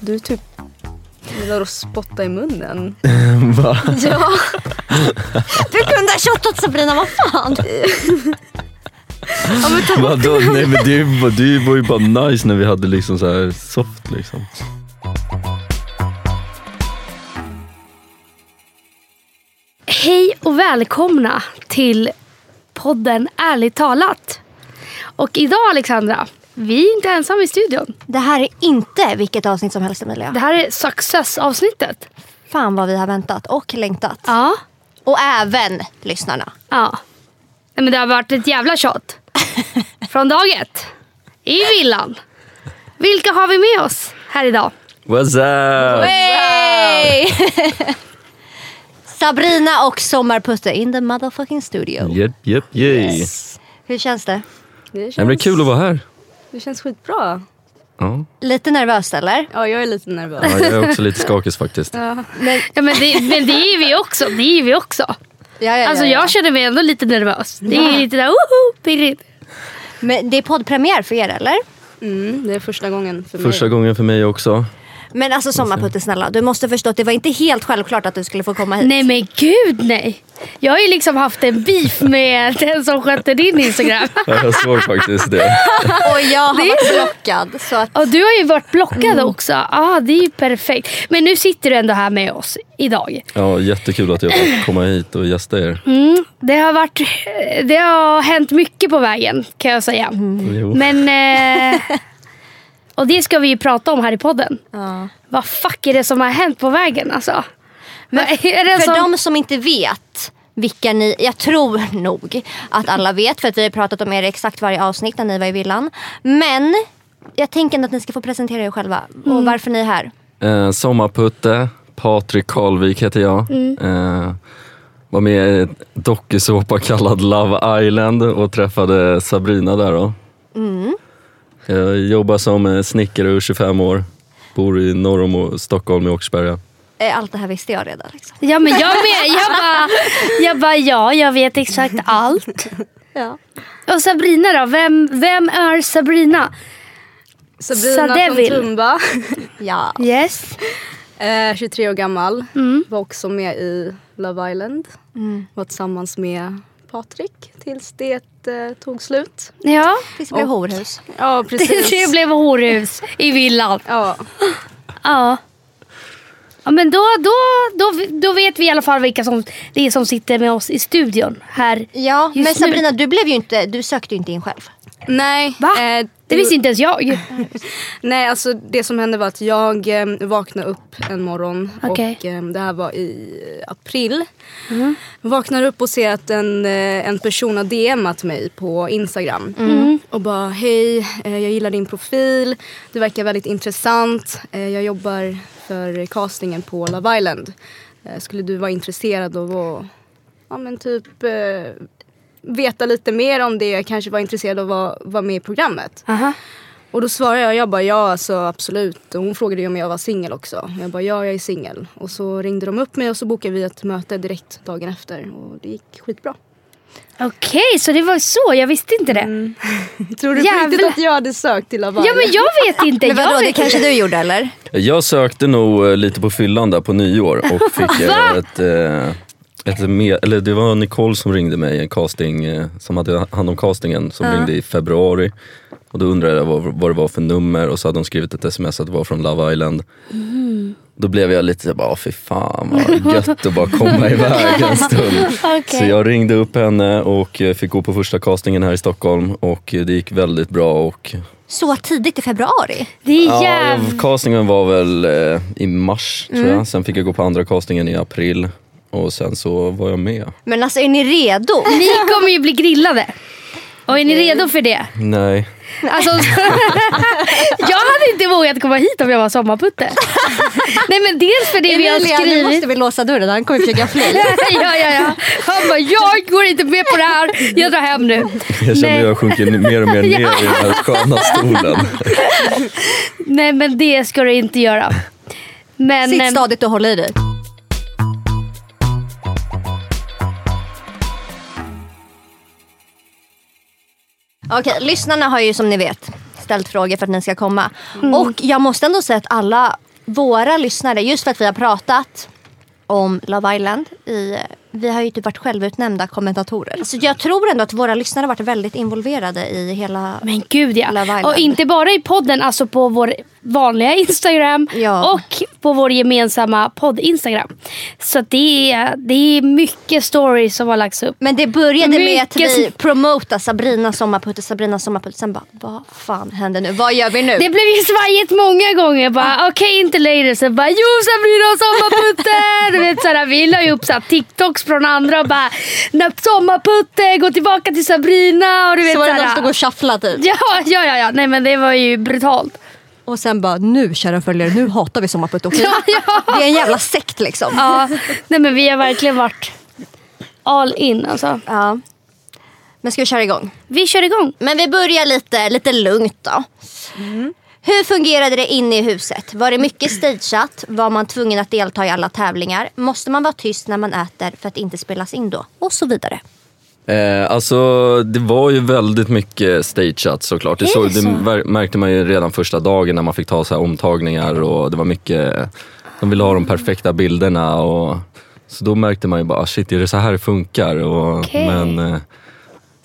Du typ gillar att spotta i munnen. Va? Ja. Du kunde ha shottat Sabrina, vad fan. Ja, men ta bort Vadå? Nej men det, var- det var ju bara nice när vi hade liksom så här soft liksom. Hej och välkomna till podden Ärligt talat. Och idag Alexandra, vi är inte ensamma i studion. Det här är inte vilket avsnitt som helst Emilia. Det här är success-avsnittet. Fan vad vi har väntat och längtat. Ja. Och även lyssnarna. ja. Nej, men det har varit ett jävla tjat. Från dag ett. I villan. Vilka har vi med oss här idag? What's up? Hey! Sabrina och Sommarputte in the motherfucking studio. Jep, jep, yay. Hur känns det? Det känns, det är kul att vara här. Det känns skitbra. Ja. Lite nervös eller? Ja, jag är lite nervös. ja, jag är också lite skakig faktiskt. Men, Ja, men, det, men det är vi också. Det är vi också. ja, ja, Alltså ja, ja. jag känner mig ändå lite nervös. Det är lite där, woho, pirrigt. Men det är poddpremiär för er eller? Mm, det är första gången för Första mig. gången för mig också. Men alltså Sommarputte snälla, du måste förstå att det var inte helt självklart att du skulle få komma hit. Nej men gud nej. Jag har ju liksom haft en beef med den som skötte din Instagram. Ja, jag såg faktiskt det. Och jag har varit blockad. Så att, Och du har ju varit blockad också. Ja ah, det är ju perfekt. Men nu sitter du ändå här med oss idag. Ja, jättekul att jag får komma hit och gästa er. Mm, det, har varit, det har hänt mycket på vägen kan jag säga. Jo. Men... Eh, och det ska vi ju prata om här i podden. ja. Vad fuck är det som har hänt på vägen alltså? Men, är det För som, de som inte vet vilka ni, jag tror nog att alla vet för att vi har pratat om er exakt varje avsnitt när ni var i villan. Men jag tänker ändå att ni ska få presentera er själva och varför ni är här. Eh, Sommarputte, Patrik Karlvik heter jag. Eh, var med i en dokusåpa kallad Love Island och träffade Sabrina där då. Jag jobbar som eh, snickare och 25 år. Bor i norr om Stockholm i Åkersberga. Allt det här visste jag redan. Liksom. Ja men jag med. Jag bara, jag bara ja, jag vet exakt allt. Ja. Och Sabrina då? Vem, vem är Sabrina? Sabrina från Sadevil. Tumba. ja. Yes. Eh, 23 år gammal. Mm. Var också med i Love Island. Var tillsammans med Patrik tills det eh, tog slut. Ja, Tills det blev Och- horhus. Ja, det, precis. det blev horhus i villan. Ja, Ja. Ja men då, då, då, då vet vi i alla fall vilka som, det är som sitter med oss i studion här. Ja, men nu. Sabrina du, blev ju inte, du sökte ju inte in själv. nej. Va? eh, Det visste inte ens jag. Nej, alltså det som hände var att jag eh, vaknade upp en morgon Okej. och eh, det här var i april. Vaknar upp och ser att en, eh, en person har DMat mig på Instagram. Och bara hej, eh, jag gillar din profil. Det verkar väldigt intressant. Eh, jag jobbar för castingen på Love Island. Eh, skulle du vara intresserad av att ja, men typ eh, veta lite mer om det? Kanske vara intresserad av att vara, vara med i programmet. Aha. Och då svarade jag, jag bara ja alltså absolut. Och hon frågade ju om jag var singel också. Jag bara ja jag är singel. Och så ringde de upp mig och så bokade vi ett möte direkt dagen efter. Och det gick skitbra. Okej, så det var så. Jag visste inte det. Tror du på Jävlar. riktigt att jag hade sökt till Love Ja men jag vet inte. Men vadå, jag det kanske du gjorde eller? Jag sökte nog eh, lite på fyllan där på nyår och fick eh, ett, eh, ett med, eller det var Nicole som ringde mig, en casting, eh, som hade hand om castingen, som ringde i februari. Och då undrade jag vad, vad det var för nummer och så hade de skrivit ett sms att det var från Love Island. Då blev jag lite såhär, fy fan vad gött att bara komma iväg en stund. Okej. Så jag ringde upp henne och eh, fick gå på första castingen här i Stockholm och eh, det gick väldigt bra. Och, Så tidigt i februari? Det är ja, jävligt... jag- castingen var väl eh, i mars tror jag. Sen fick jag gå på andra castingen i april och sen så var jag med. Men alltså är ni redo? Ni kommer ju bli grillade. Och är ni redo för det? Nej. Alltså, jag hade inte vågat komma hit om jag var sommarputte. Nej men dels för det vi har Emilia, nu skrivit. måste vi låsa dörren, han kommer försöka fly. ja, ja, ja. Han bara, jag går inte med på det här. Jag drar hem nu. Jag känner Nej. hur jag sjunker mer och mer ner i den här sköna stolen. Nej men det ska du inte göra. Men, Sitt ehm, stadigt och håll i dig. Okej, lyssnarna har ju som ni vet ställt frågor för att ni ska komma. Och jag måste ändå säga att alla våra lyssnare, just för att vi har pratat om Love Island. I, vi har ju typ varit självutnämnda kommentatorer. Så jag tror ändå att våra lyssnare har varit väldigt involverade i hela... Men gud ja. Love Island. Och inte bara i podden, alltså på vår vanliga Instagram Ja. och på vår gemensamma podd-Instagram. Så det är, det är mycket stories som har lagts upp. Men det började med att Mycket vi promotade Sabrina sommarputte, Sabrina sommarputte. Sen bara, vad fan händer nu? Vad gör vi nu? Det blev ju svajigt många gånger. Bara, Okej, inte later. Så bara, jo Sabrina sommarputte. du vet, såhär, vi la ju upp såhär, TikToks från andra och bara, "Na- sommarputte, gå tillbaka till Sabrina. Och du vet, så var det någon som stod och shufflade typ. Ja, ja, ja, ja. Nej men det var ju brutalt. Och sen bara, nu kära följare, nu hatar vi sommarputte. okej? Ja, ja. Det är en jävla sekt liksom. Ja, nej men vi har verkligen varit all in alltså. Ja. Men ska vi köra igång? Vi kör igång. Men vi börjar lite, lite lugnt då. Hur fungerade det inne i huset? Var det mycket stageat? Var man tvungen att delta i alla tävlingar? Måste man vara tyst när man äter för att inte spelas in då? Och så vidare. Eh, alltså det var ju väldigt mycket stageat såklart. Det, så, det märkte man ju redan första dagen när man fick ta så här omtagningar och det var mycket, de ville ha de perfekta bilderna. Och, så då märkte man ju bara, "Ah, shit är det så här det funkar? Och, Okej. Men eh,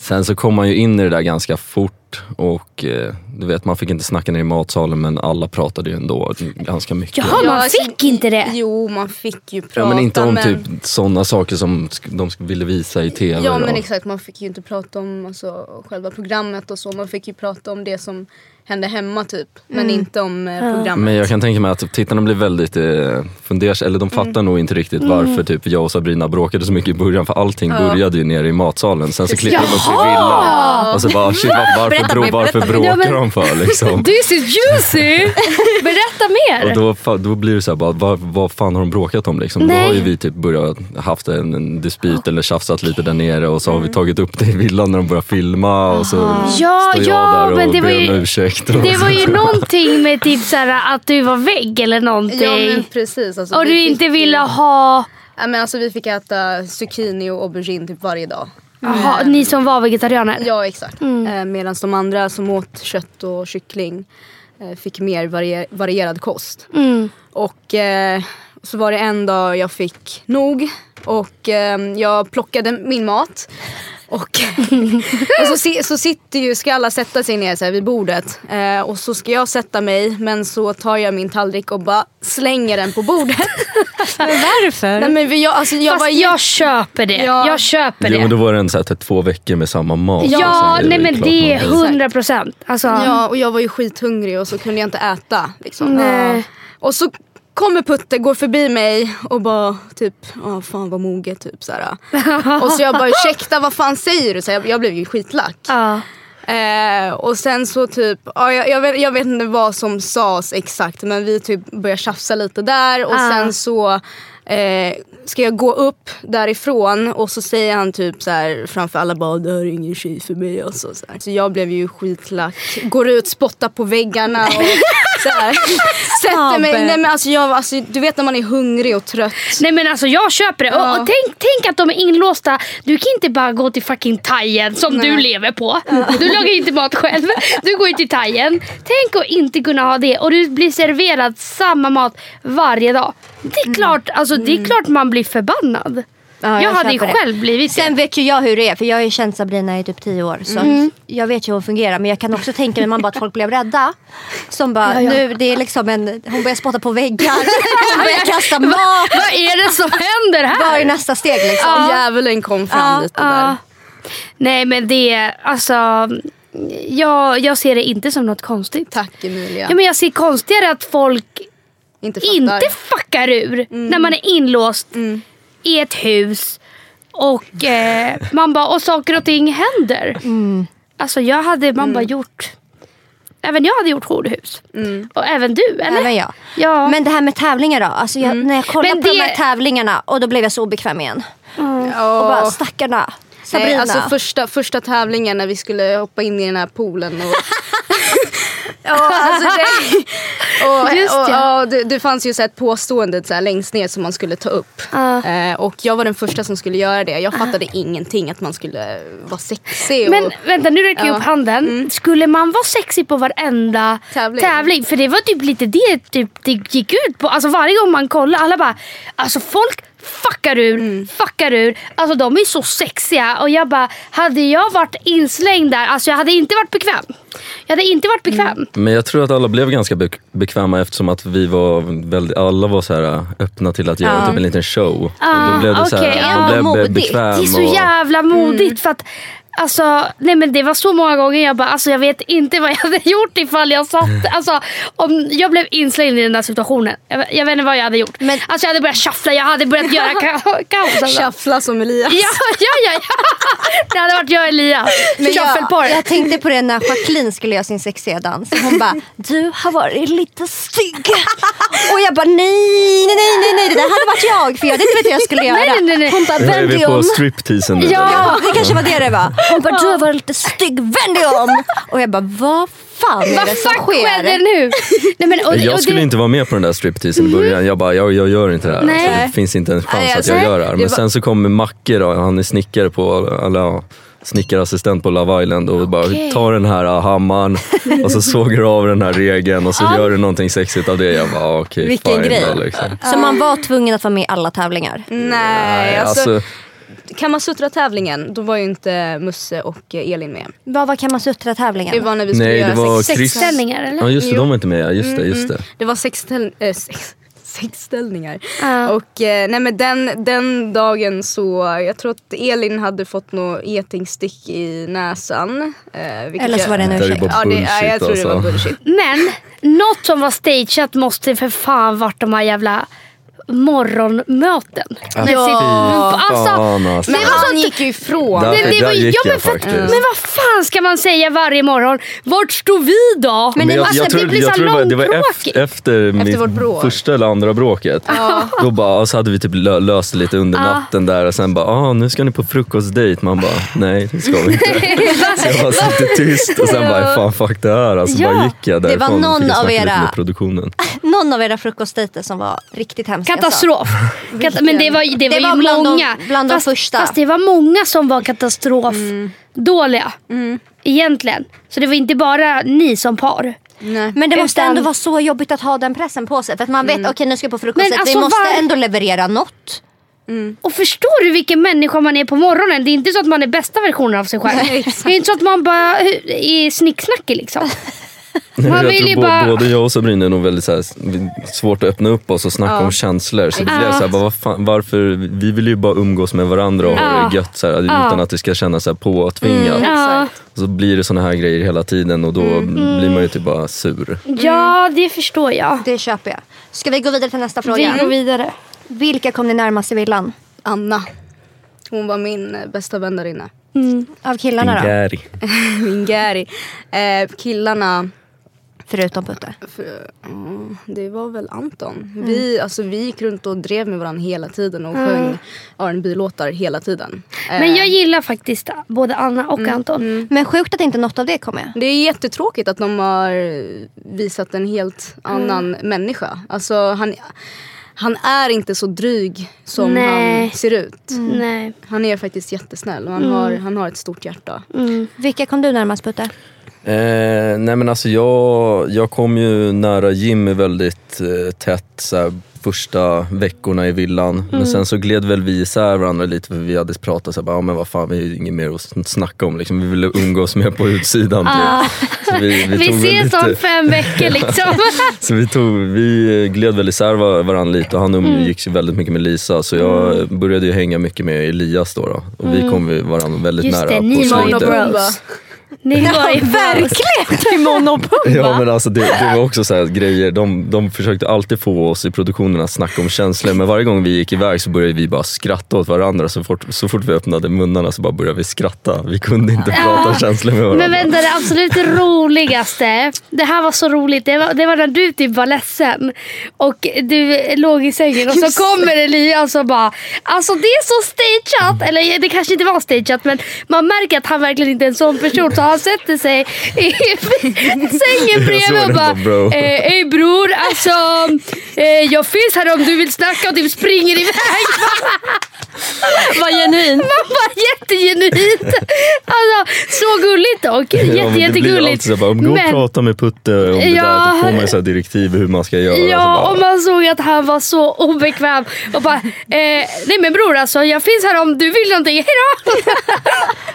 sen så kom man ju in i det där ganska fort och eh, du vet man fick inte snacka ner i matsalen men alla pratade ju ändå ganska mycket. Jaha, man alltså, fick inte det. Jo, man fick ju prata. Ja, men inte om men... typ sådana saker som de ville visa i TV. Ja men och- exakt, man fick ju inte prata om alltså, själva programmet och så. Man fick ju prata om det som hände hemma typ. Men inte om eh, programmet. Men jag kan tänka mig att tittarna blir väldigt eh, funders eller de fattar nog inte riktigt varför typ jag och Sabrina bråkade så mycket i början för allting började ju nere i matsalen. Sen så klippte de upp i villan och så bara shit var, varför, Berätta bro, varför bråkar Ja, men- de för liksom? This is juicy! Berätta mer. Och då, då blir det så här, bara, vad, vad fan har de bråkat om liksom? Då Nej. har ju vi typ börjat haft en, en dispyt eller tjafsat lite där nere och så har vi tagit upp det i villan när de börjar filma och så Ja, står jag ja, där och men det var ber ju- om ursäkt. Och Det var ju någonting med typ såhär, att du var vägg eller någonting. Ja men precis. Alltså, och du fick inte ju- ville ha... Ja, men alltså, vi fick äta zucchini och aubergine typ varje dag. Jaha, ni som var vegetarianer? Ja exakt. Eh, Medan de andra som åt kött och kyckling eh, fick mer varie- varierad kost. Mm. Och eh, så var det en dag jag fick nog och eh, jag plockade min mat. Och, och så, si- så sitter ju, ska alla sätta sig ner så här vid bordet eh, och så ska jag sätta mig men så tar jag min tallrik och bara slänger den på bordet. Men varför? Nej, men vi- jag, alltså, jag Fast var jag köper det. Ja. Jag köper Jo, men då det. var det en så här, typ två veckor med samma mat. Ja, nej men det är hundra procent. Alltså, Ja, och jag var ju skithungrig och så kunde jag inte äta. Liksom. Nej. Och så kommer Putte, går förbi mig och bara typ, ja fan vad moget typ såhär. och så jag bara ursäkta vad fan säger du? Så jag, jag blev ju skitlack. ja. Eh, och sen så typ, ja, jag, jag, vet, jag vet inte vad som sades exakt men vi typ började tjafsa lite där och Ah. sen så eh, ska jag gå upp därifrån och så säger han typ så här framför alla bara det här är ingen tjej för mig. Och så, så, här. så jag blev ju skitlack. Går ut, spottar på väggarna och så här. sätter mig. Nej, men alltså, jag, alltså, du vet när man är hungrig och trött. Nej men alltså jag köper det. Och, Ja. och tänk, tänk att de är inlåsta. Du kan inte bara gå till fucking thaien som du lever på. Du lagar inte mat själv. Du går ju till thaien. Tänk att inte kunna ha det och du blir serverad samma mat varje dag. Det är klart, alltså, det är klart man blir förbannad. Ja, jag, hade ju det. själv blivit Sen det. vet ju jag hur det är, för jag har ju känt Sabrina i typ tio år. Så Mm. jag vet ju hur hon fungerar. Men jag kan också tänka mig man bara att folk blev rädda. Som bara, Ja, ja. nu det är liksom en, hon börjar spotta på väggar. Hon börjar kasta mat. Vad är det som händer här? Vad är nästa steg liksom? Ja. Djävulen kom fram Ja, lite där. Nej men det, alltså. Jag, jag ser det inte som något konstigt. Tack Emilia. Ja, men jag ser konstigare att folk inte fattar. inte fuckar ur när man är inlåst i ett hus och eh, man bara, och saker och ting händer. Alltså jag hade man bara gjort, även jag hade gjort jourhus. Och även du eller? Även jag. Ja. Men det här med tävlingar då. Alltså jag, När jag kollade Men på de det- här tävlingarna och då blev jag så obekväm igen. Ja. Och bara stackarna. Sabrina. Nej, alltså första, första tävlingen när vi skulle hoppa in i den här poolen. Och, ja, alltså det, Och, Just och, ja. och, det, det fanns ju så ett påstående så här längst ner som man skulle ta upp. Ja. Eh, och jag var den första som skulle göra det. Jag fattade ingenting att man skulle vara sexig. Och, Men vänta nu räcker jag Ja. upp handen. Skulle man vara sexig på varenda Tävling. tävling? För det var typ lite det typ, det gick ut på. Alltså varje gång man kollar, alla bara alltså folk fuckar ur, fuckar ur. Alltså de är så sexiga och jag bara, hade jag varit inslängd där, alltså jag hade inte varit bekväm. Jag hade inte varit bekväm. Men jag tror att alla blev ganska bek- bekväma eftersom att vi var väldigt, alla var så här äh, öppna till att göra Ja. typ en liten show. Ah, och då blev det så okej. här, man blev modigt. be- bekväm. Det är så jävla modigt för att Alltså, nej men det var så många gånger jag bara, alltså jag vet inte vad jag hade gjort ifall jag satt, alltså om jag blev inslängd i den där situationen. Jag, jag vet inte vad jag hade gjort. Men- alltså jag hade börjat shuffla, jag hade börjat göra ka- kaos. Alltså. Shuffla som Elias. Ja, ja, ja, ja. Det hade varit jag och Elias. Men jag, jag tänkte på det när Jacqueline skulle göra sin sexiga dans. Hon bara, du har varit lite stygg. Och jag bara, nej, nej, nej, nej, nej, det där hade varit jag. För jag hade inte vet vad jag skulle göra. Nej, nej, nej. Hon bara, Nu är vänd vi dig på om. stripteasen. Ja, det kanske var det det var. Hon bara, du har varit lite stygg, vänd dig om. Och jag bara, vad fan är Vad det som sker? nu? Nej, men, och, och Jag skulle det, inte vara med på den där stripteasen i början. Jag bara, jag, jag gör inte det här. Alltså, det finns inte en chans Nej, att jag alltså, gör det här. det Men var- sen så kommer Macke då, han är snickare på, eller snickarassistent på Love Island och bara Okej. tar den här äh, hammaren och så sågar du av den här regeln och så gör du någonting sexigt av det. Jag bara, ah, okej, Vilken fine grej. då, liksom. Så man var tvungen att vara med i alla tävlingar. Nej, alltså, alltså, Kamasutra-tävlingen, då var ju inte Musse och eh, Elin med. Vad var Kamasutra-tävlingen? Det var när vi skulle Nej, det göra var sex, Chris- sexställningar eller? ja just det, Jo. de var inte med. Just det, just det. Det var sexställ, äh, sex, sexställningar. Ja. Och eh, nej men den, den dagen så, jag tror att Elin hade fått något getingstick i näsan. Eh, vilket Eller så var det en ursäkt. Ja, det, ja, jag tror det var alltså. bullshit. Men något som var stageat måste för fan varit de här jävla morgonmöten. Ja. alltså, alltså. Men Det var han så- gick ju ifrån. Där- det, det var, gick ja, men, jag för, men vad fan ska man säga varje morgon? Vart står vi då? Men Men jag, alltså, jag, tror, det blir jag så tror det var, långtråkigt. efter, efter, mitt vårt bråk. första eller andra bråket. Då bara, så hade vi typ lö, löst det lite under natten där och sen bara, ah, nu ska ni på frukostdejt. Man bara, nej det ska vi inte. så jag bara sitter tyst och sen bara, fan fuck det här. Alltså Ja. bara gick jag Det var därifrån någon jag av era- produktionen. Någon av era frukostdejter som var riktigt hemska. Katastrof. Kat- men det var, det var, Det var ju bland de- många. bland de fast, första. Fast det var många som var katastrof dåliga. Egentligen. Så det var inte bara ni som par. Nej. Men det måste Utan- ändå vara så jobbigt att ha den pressen på sig. För att man vet, okej nu ska jag på frukost. Men alltså, vi måste var- ändå leverera något. Och förstår du vilken människa man är på morgonen? Det är inte så att man är bästa versionen av sig själv. det är inte så att man bara är snicksnackig liksom. Man jag vill ju bara- både jag och Sabrina är nog väldigt så här, svårt att öppna upp oss och snacka om känslor. Så det blev så här, bara, fan, varför, vi vill ju bara umgås med varandra och ha Ja. det gött så här, Ja. utan att det ska kännas så här påtvingat. Ja, Och så blir det såna här grejer hela tiden och då blir man ju typ bara sur. ja det förstår jag. Det köper jag. Ska vi gå vidare till nästa Vi fråga? går vidare. Vilka kom ni närmast i villan? Anna. Hon var min bästa vän där inne. Av killarna då? Gary. Min Gary. Eh, killarna, Förutom Putte. för, det var väl Anton. Vi, alltså, vi gick runt och drev med varandra hela tiden och sjöng rb låtar hela tiden. Eh, Men jag gillar faktiskt både Anna och Anton. Men sjukt att inte något av det kom med. Det är jättetråkigt att de har visat en helt annan människa. Alltså, han, han är inte så dryg som Nej. han ser ut. Nej. Han är faktiskt jättesnäll och han, har, han har ett stort hjärta. Vilka kom du närmast Putte? Eh, nej men alltså jag, jag kom ju nära Jimmy väldigt eh, tätt så första veckorna i villan. Men sen så gled väl vi isär varandra lite för vi hade pratat så här, bara, ja, men vad fan vi har ju inget mer att snacka om. Liksom. Vi ville umgås mer på utsidan. Typ. Så vi, vi, Vi ses om lite, fem veckor liksom. så vi, tog, vi gled väl isär var- varandra lite och han umgicks ju väldigt mycket med Lisa så jag började ju hänga mycket med Elias då. då. Och vi kom varandra väldigt Just nära det, på ni var bros. Ni var ju. Verkligen! Monopol Ja men alltså det, det var också så här grejer, de, de försökte alltid få oss i produktionen att snacka om känslor men varje gång vi gick iväg så började vi bara skratta åt varandra. Så fort, så fort vi öppnade munnarna så bara började vi skratta. Vi kunde inte prata om känslor med varandra. Men vänta, det absolut roligaste. Det här var så roligt. Det var, det var när du typ var ledsen. Och du låg i sängen och så kommer Elias och bara Alltså det är så stageat. Eller det kanske inte var stageat men man märker att han verkligen inte är en sån person. Så han sätter sig i sängen bredvid och bara bro. eh, Hej bror, alltså eh, jag finns här om du vill snacka och typ springer iväg. Vad genuin. Man bara jättegenuint. Alltså så gulligt dock. Ja, Jätte, blir jättegulligt. så bara, gå och Men- prata med Putte om det Ja, där. Då får man så här direktiv hur man ska göra. Ja, så och bara, man såg att han var så obekväm och bara, eh, nej men bror alltså jag finns här om du vill någonting, hejdå!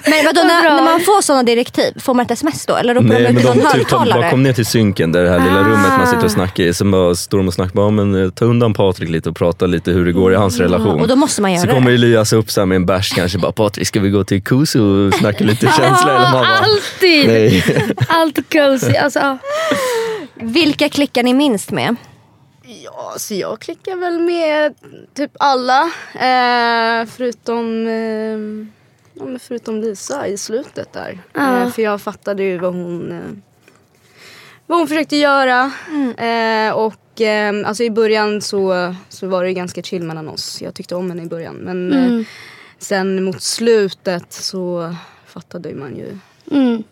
Men vadå, Vad när, när man får sådana direktiv, får man ett sms då? Eller ropar Nej de ut någon de typ högtalare? kom ner till synken, där det här lilla Ah. rummet man sitter och snackar i. Sen bara står de och snackar, bara, men, eh, ta undan Patrik lite och prata lite hur det går i hans relation. Och då måste man göra så det. kommer Elias upp så här med en bärs kanske, bara Patrik ska vi gå till Kusu och snacka lite känsla? Eller man bara, alltid! nej. Alltid cozy. Alltså, Vilka klickar ni minst med? Ja, så jag klickar väl med typ alla. Eh, förutom, eh, ja, men förutom Lisa i slutet där. Ja. Eh, för jag fattade ju vad hon, eh, vad hon försökte göra. Eh, och eh, alltså i början så, så var det ju ganska chill mellan oss. Jag tyckte om henne i början. Men eh, sen mot slutet så fattade man ju mm.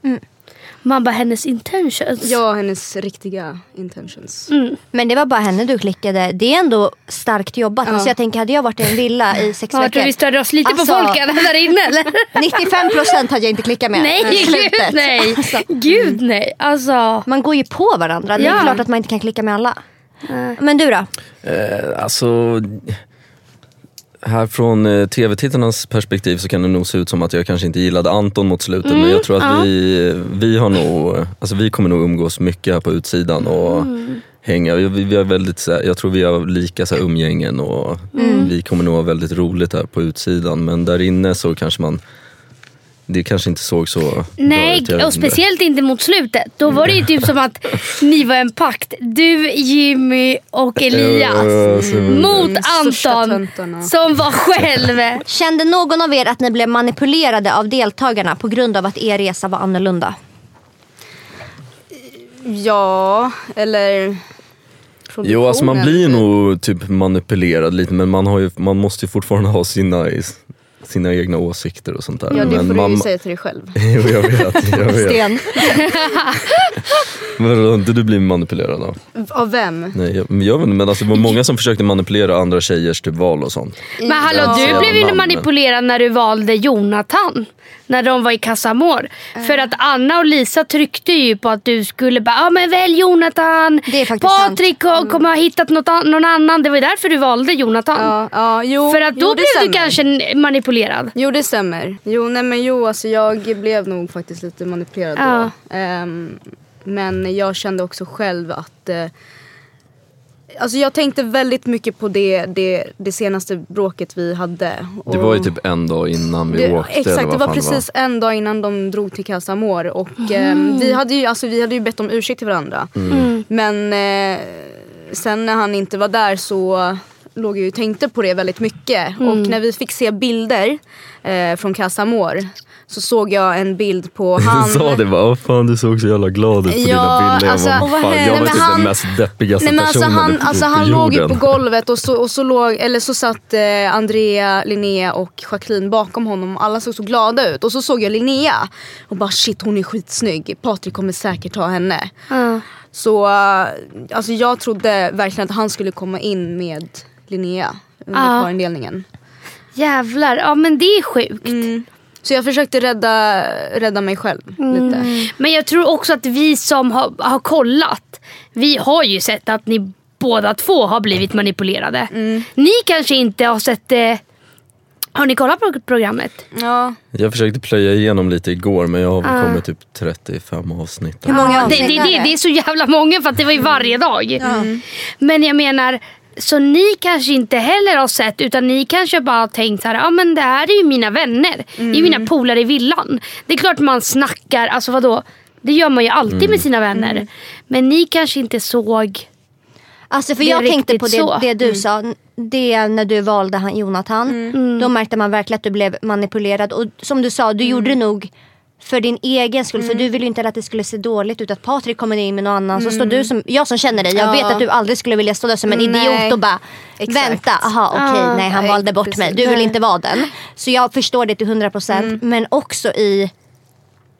Man bara hennes intentions. ja, hennes riktiga intentions. Men det var bara henne du klickade. Det är ändå starkt jobbat. Ja. Alltså jag tänker, hade jag varit i en villa i sex Ja, tror vi veckor. störde oss lite Alltså- på folken där inne eller? 95% hade jag inte klickat med. Nej, gud nej. Alltså, Gud nej. Alltså. man går ju på varandra. Det är Ja. klart att man inte kan klicka med alla. Men du då? Eh, alltså, här från eh, tv-tittarnas perspektiv så kan det nog se ut som att jag kanske inte gillade Anton mot slutet men jag tror att ja. vi, vi har nog, alltså vi kommer nog umgås mycket här på utsidan och hänga. Vi, vi har väldigt, jag tror vi har lika så här, umgängen och vi kommer nog ha väldigt roligt här på utsidan men där inne så kanske man det kanske inte såg så bra Nej, ut. jag vet och speciellt inte mot slutet. Då var det ju typ som att ni var en pakt. Du, Jimmy och Elias. Ja, så- Mot Mm, Anton som var själv. Kände någon av er att ni blev manipulerade av deltagarna på grund av att er resa var annorlunda? Ja, eller... Jo, alltså man blir nog typ manipulerad lite men man, har ju, man måste ju fortfarande ha sina, sina egna åsikter och sånt där. Ja, det men får man, du ju säga till dig själv. Jo, jag vet. Jag vet. Sten. Men har inte du blivit manipulerad av? Av vem? Nej, jag, men jag vet inte, men alltså, det var många som försökte manipulera andra tjejers typ val och sånt. Men hallå, Ja. du blev ju manipulerad när du valde Jonathan. När de var i Casamor. För att Anna och Lisa tryckte ju på att du skulle bara, ja men välj Jonathan. Patrik ko- kommer ha hittat något, någon annan. Det var ju därför du valde Jonathan. Ja, ja, jo, För att då jo, blev du stämmer. kanske n- manipulerad. Jo det stämmer. Jo, nej, men jo alltså jag blev nog faktiskt lite manipulerad Ja. då. Ehm, men jag kände också själv att eh, Alltså jag tänkte väldigt mycket på det, det, det senaste bråket vi hade. Det Och var ju typ en dag innan vi det, åkte. eller Exakt, det var precis en dag innan de drog till Casa Amor. Och ehm, vi, hade ju, alltså, vi hade ju bett om ursäkt till varandra. Men eh, sen när han inte var där så låg jag ju och tänkte på det väldigt mycket. Och när vi fick se bilder eh, från Casa Amor så såg jag en bild på han. Du sa det bara, "Åh, fan du såg så jävla glad ut på Ja, dina bilder. alltså, jag, bara, vad fan, jag var typ han- den mest deppigaste Nej, men alltså personen han, på, alltså på han låg ju jorden. på golvet och så, och så, låg, eller så satt eh, Andrea, Linnea och Jacqueline bakom honom. Alla såg så glada ut. Och så såg jag Linnea och bara shit hon är skitsnygg. Patrik kommer säkert ta henne. Ja. Så eh, alltså jag trodde verkligen att han skulle komma in med Linnea under Ja. parindelningen. Jävlar, ja men det är sjukt. Mm. Så jag försökte rädda, rädda mig själv lite. Men jag tror också att vi som har, har kollat, vi har ju sett att ni båda två har blivit manipulerade. Ni kanske inte har sett det. Har ni kollat på programmet? Ja. Jag försökte plöja igenom lite igår men jag har väl Ah. kommit typ 35 avsnitt. Hur många det, avsnitt det, är det, det är så jävla många för att det var ju varje dag. Men jag menar, så ni kanske inte heller har sett utan ni kanske bara har tänkt så här, ja men det här är ju mina vänner. Det är mina polare i villan. Det är klart man snackar, alltså vadå? Det gör man ju alltid med sina vänner. Men ni kanske inte såg Alltså för jag tänkte på så. det, det du sa, det när du valde han Jonathan. Då märkte man verkligen att du blev manipulerad. Och som du sa, du gjorde det nog för din egen skull. För du ville ju inte att det skulle se dåligt ut att Patrik kommer in med någon annan. Så står du som, jag som känner dig, jag Ja. vet att du aldrig skulle vilja stå där som en Nej. idiot och bara Exakt. vänta, aha okej, Ja. nej han Nej, valde bort precis. mig. Du vill inte vara den. Så jag förstår det till 100% men också i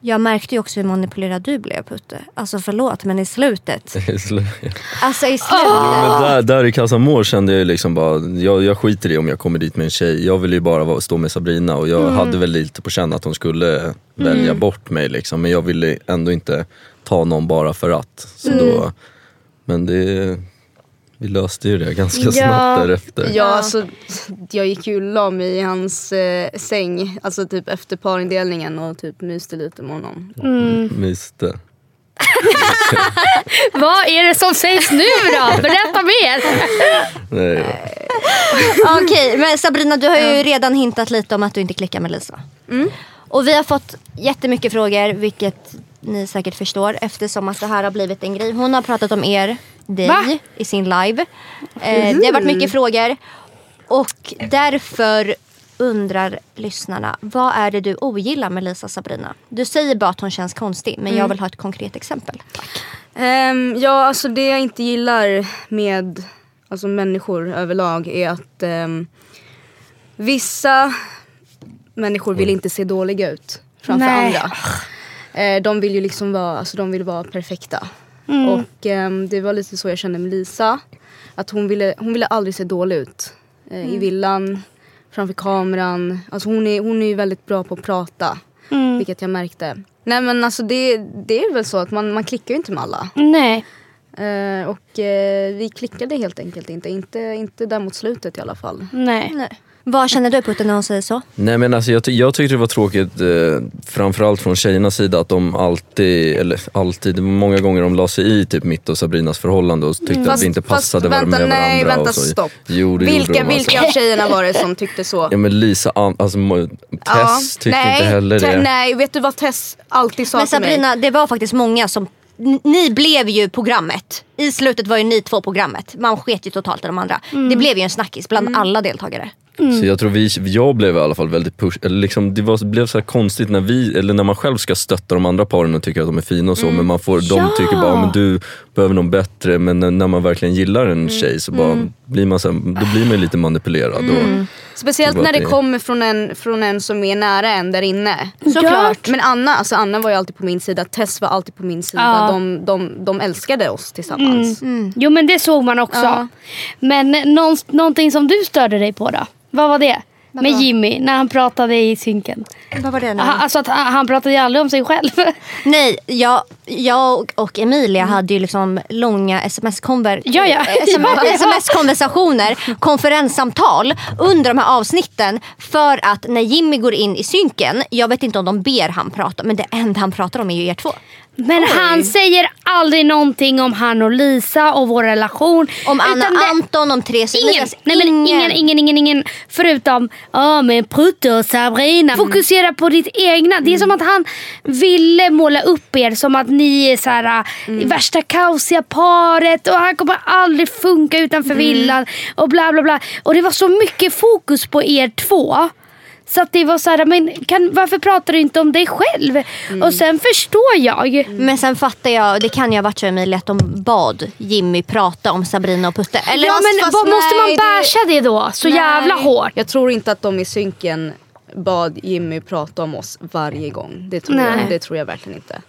Jag märkte ju också hur manipulerad du blev Putte. Alltså förlåt men i slutet. Alltså i slutet. Men där, där i Casa Amor kände jag ju liksom bara, jag, jag skiter i om jag kommer dit med en tjej. Jag vill ju bara vara, stå med Sabrina och jag hade väl lite på känn att hon skulle välja bort mig liksom. Men jag ville ändå inte ta någon bara för att. Så då, men det, vi löste ju det ganska Ja. snabbt därefter. Ja, alltså, jag gick ju och la mig i hans eh, säng, alltså typ efter parindelningen och typ myste lite med honom. Myste. Vad är det som sägs nu då? Berätta mer. Nej, Okej, men Sabrina du har ju redan hintat lite om att du inte klickar med Lisa. Och vi har fått jättemycket frågor, vilket ni säkert förstår eftersom att det här har blivit en grej. Hon har pratat om er, dig, Va? i sin live. Eh, det har varit mycket frågor. Och därför undrar lyssnarna, vad är det du ogillar med Lisa Sabrina? Du säger bara att hon känns konstig, men jag vill ha ett konkret exempel. Ehm, ja, alltså det jag inte gillar med alltså, människor överlag är att ehm, vissa människor vill inte se dåliga ut framför Nej. andra. Eh, de vill ju liksom vara, alltså, de vill vara perfekta. Och ehm, det var lite så jag kände med Lisa. Att hon ville, hon ville aldrig se dålig ut. Eh, I villan, framför kameran. Alltså hon är, hon är ju väldigt bra på att prata. Vilket jag märkte. Nej men alltså det, det är väl så att man, man klickar ju inte med alla. Nej. Eh, och vi klickade helt enkelt inte. inte. Inte där mot slutet i alla fall. Nej. Nej. Vad känner du Putte när hon säger så? Nej men alltså jag, ty- jag tyckte det var tråkigt, eh, framförallt från tjejernas sida, att de alltid, eller alltid, många gånger de la sig i typ mitt och Sabrinas förhållande och tyckte att Fast- vi inte fast passade vänta, med varandra. nej, vänta, och så. stopp. Jo, det Vilka, de, alltså. vilka av tjejerna var det som tyckte så? Ja men Lisa, alltså, Tess tyckte nej, inte heller det. Nej, vet du vad Tess alltid sa Men till mig? Sabrina, det var faktiskt många som... Ni blev ju programmet. I slutet var ju ni två programmet. Man sket ju totalt i de andra. Det blev ju en snackis bland alla deltagare. Så jag tror vi, jag blev i alla fall väldigt push, eller liksom, det var, blev så här konstigt när vi, eller när man själv ska stötta de andra paren och tycker att de är fina och så men man får, de Ja. tycker bara men du behöver någon bättre men när, när man verkligen gillar en tjej så bara blir man så här, då blir man lite manipulerad. Och, Speciellt Det var när det det. kommer från en, från en som är nära en där inne. Såklart. Men Anna, alltså Anna var ju alltid på min sida, Tess var alltid på min sida. Ja. De, de, de älskade oss tillsammans. Jo men det såg man också. Ja. Men någon, någonting som du störde dig på då? Vad var det? Med Jimmy när han pratade i synken. Vad var det nu? Ha, alltså att han han pratade ju aldrig om sig själv. Nej, jag, jag och Emilia hade ju liksom långa sms-konver- Ja, ja. SM Ja, ja. sms-konversationer, konferenssamtal under de här avsnitten. För att när Jimmy går in i synken, jag vet inte om de ber han prata, men det enda han pratar om är ju er två. Men han säger aldrig någonting om han och Lisa och vår relation. Om Anna det- Anton, om Therese Ingen. Elias, Nej, men ingen, ingen, ingen, ingen. Förutom ja men Prutte och Sabrina. Fokusera på ditt egna. Det är som att han ville måla upp er som att ni är så här, äh, värsta kaosiga paret och han kommer aldrig funka utanför villan och bla bla bla. Och det var så mycket fokus på er två. Så att det var så här, men kan, varför pratar du inte om dig själv? Och sen förstår jag. Men sen fattar jag, det kan ju ha varit så Emilia att de bad Jimmy prata om Sabrina och Putte. Eller ja fast- men fast vad, måste man nej, det- basha det då? Så jävla Nej. hårt. Jag tror inte att de i synken bad Jimmy prata om oss varje gång. Det tror, Nej. jag, det tror jag verkligen inte.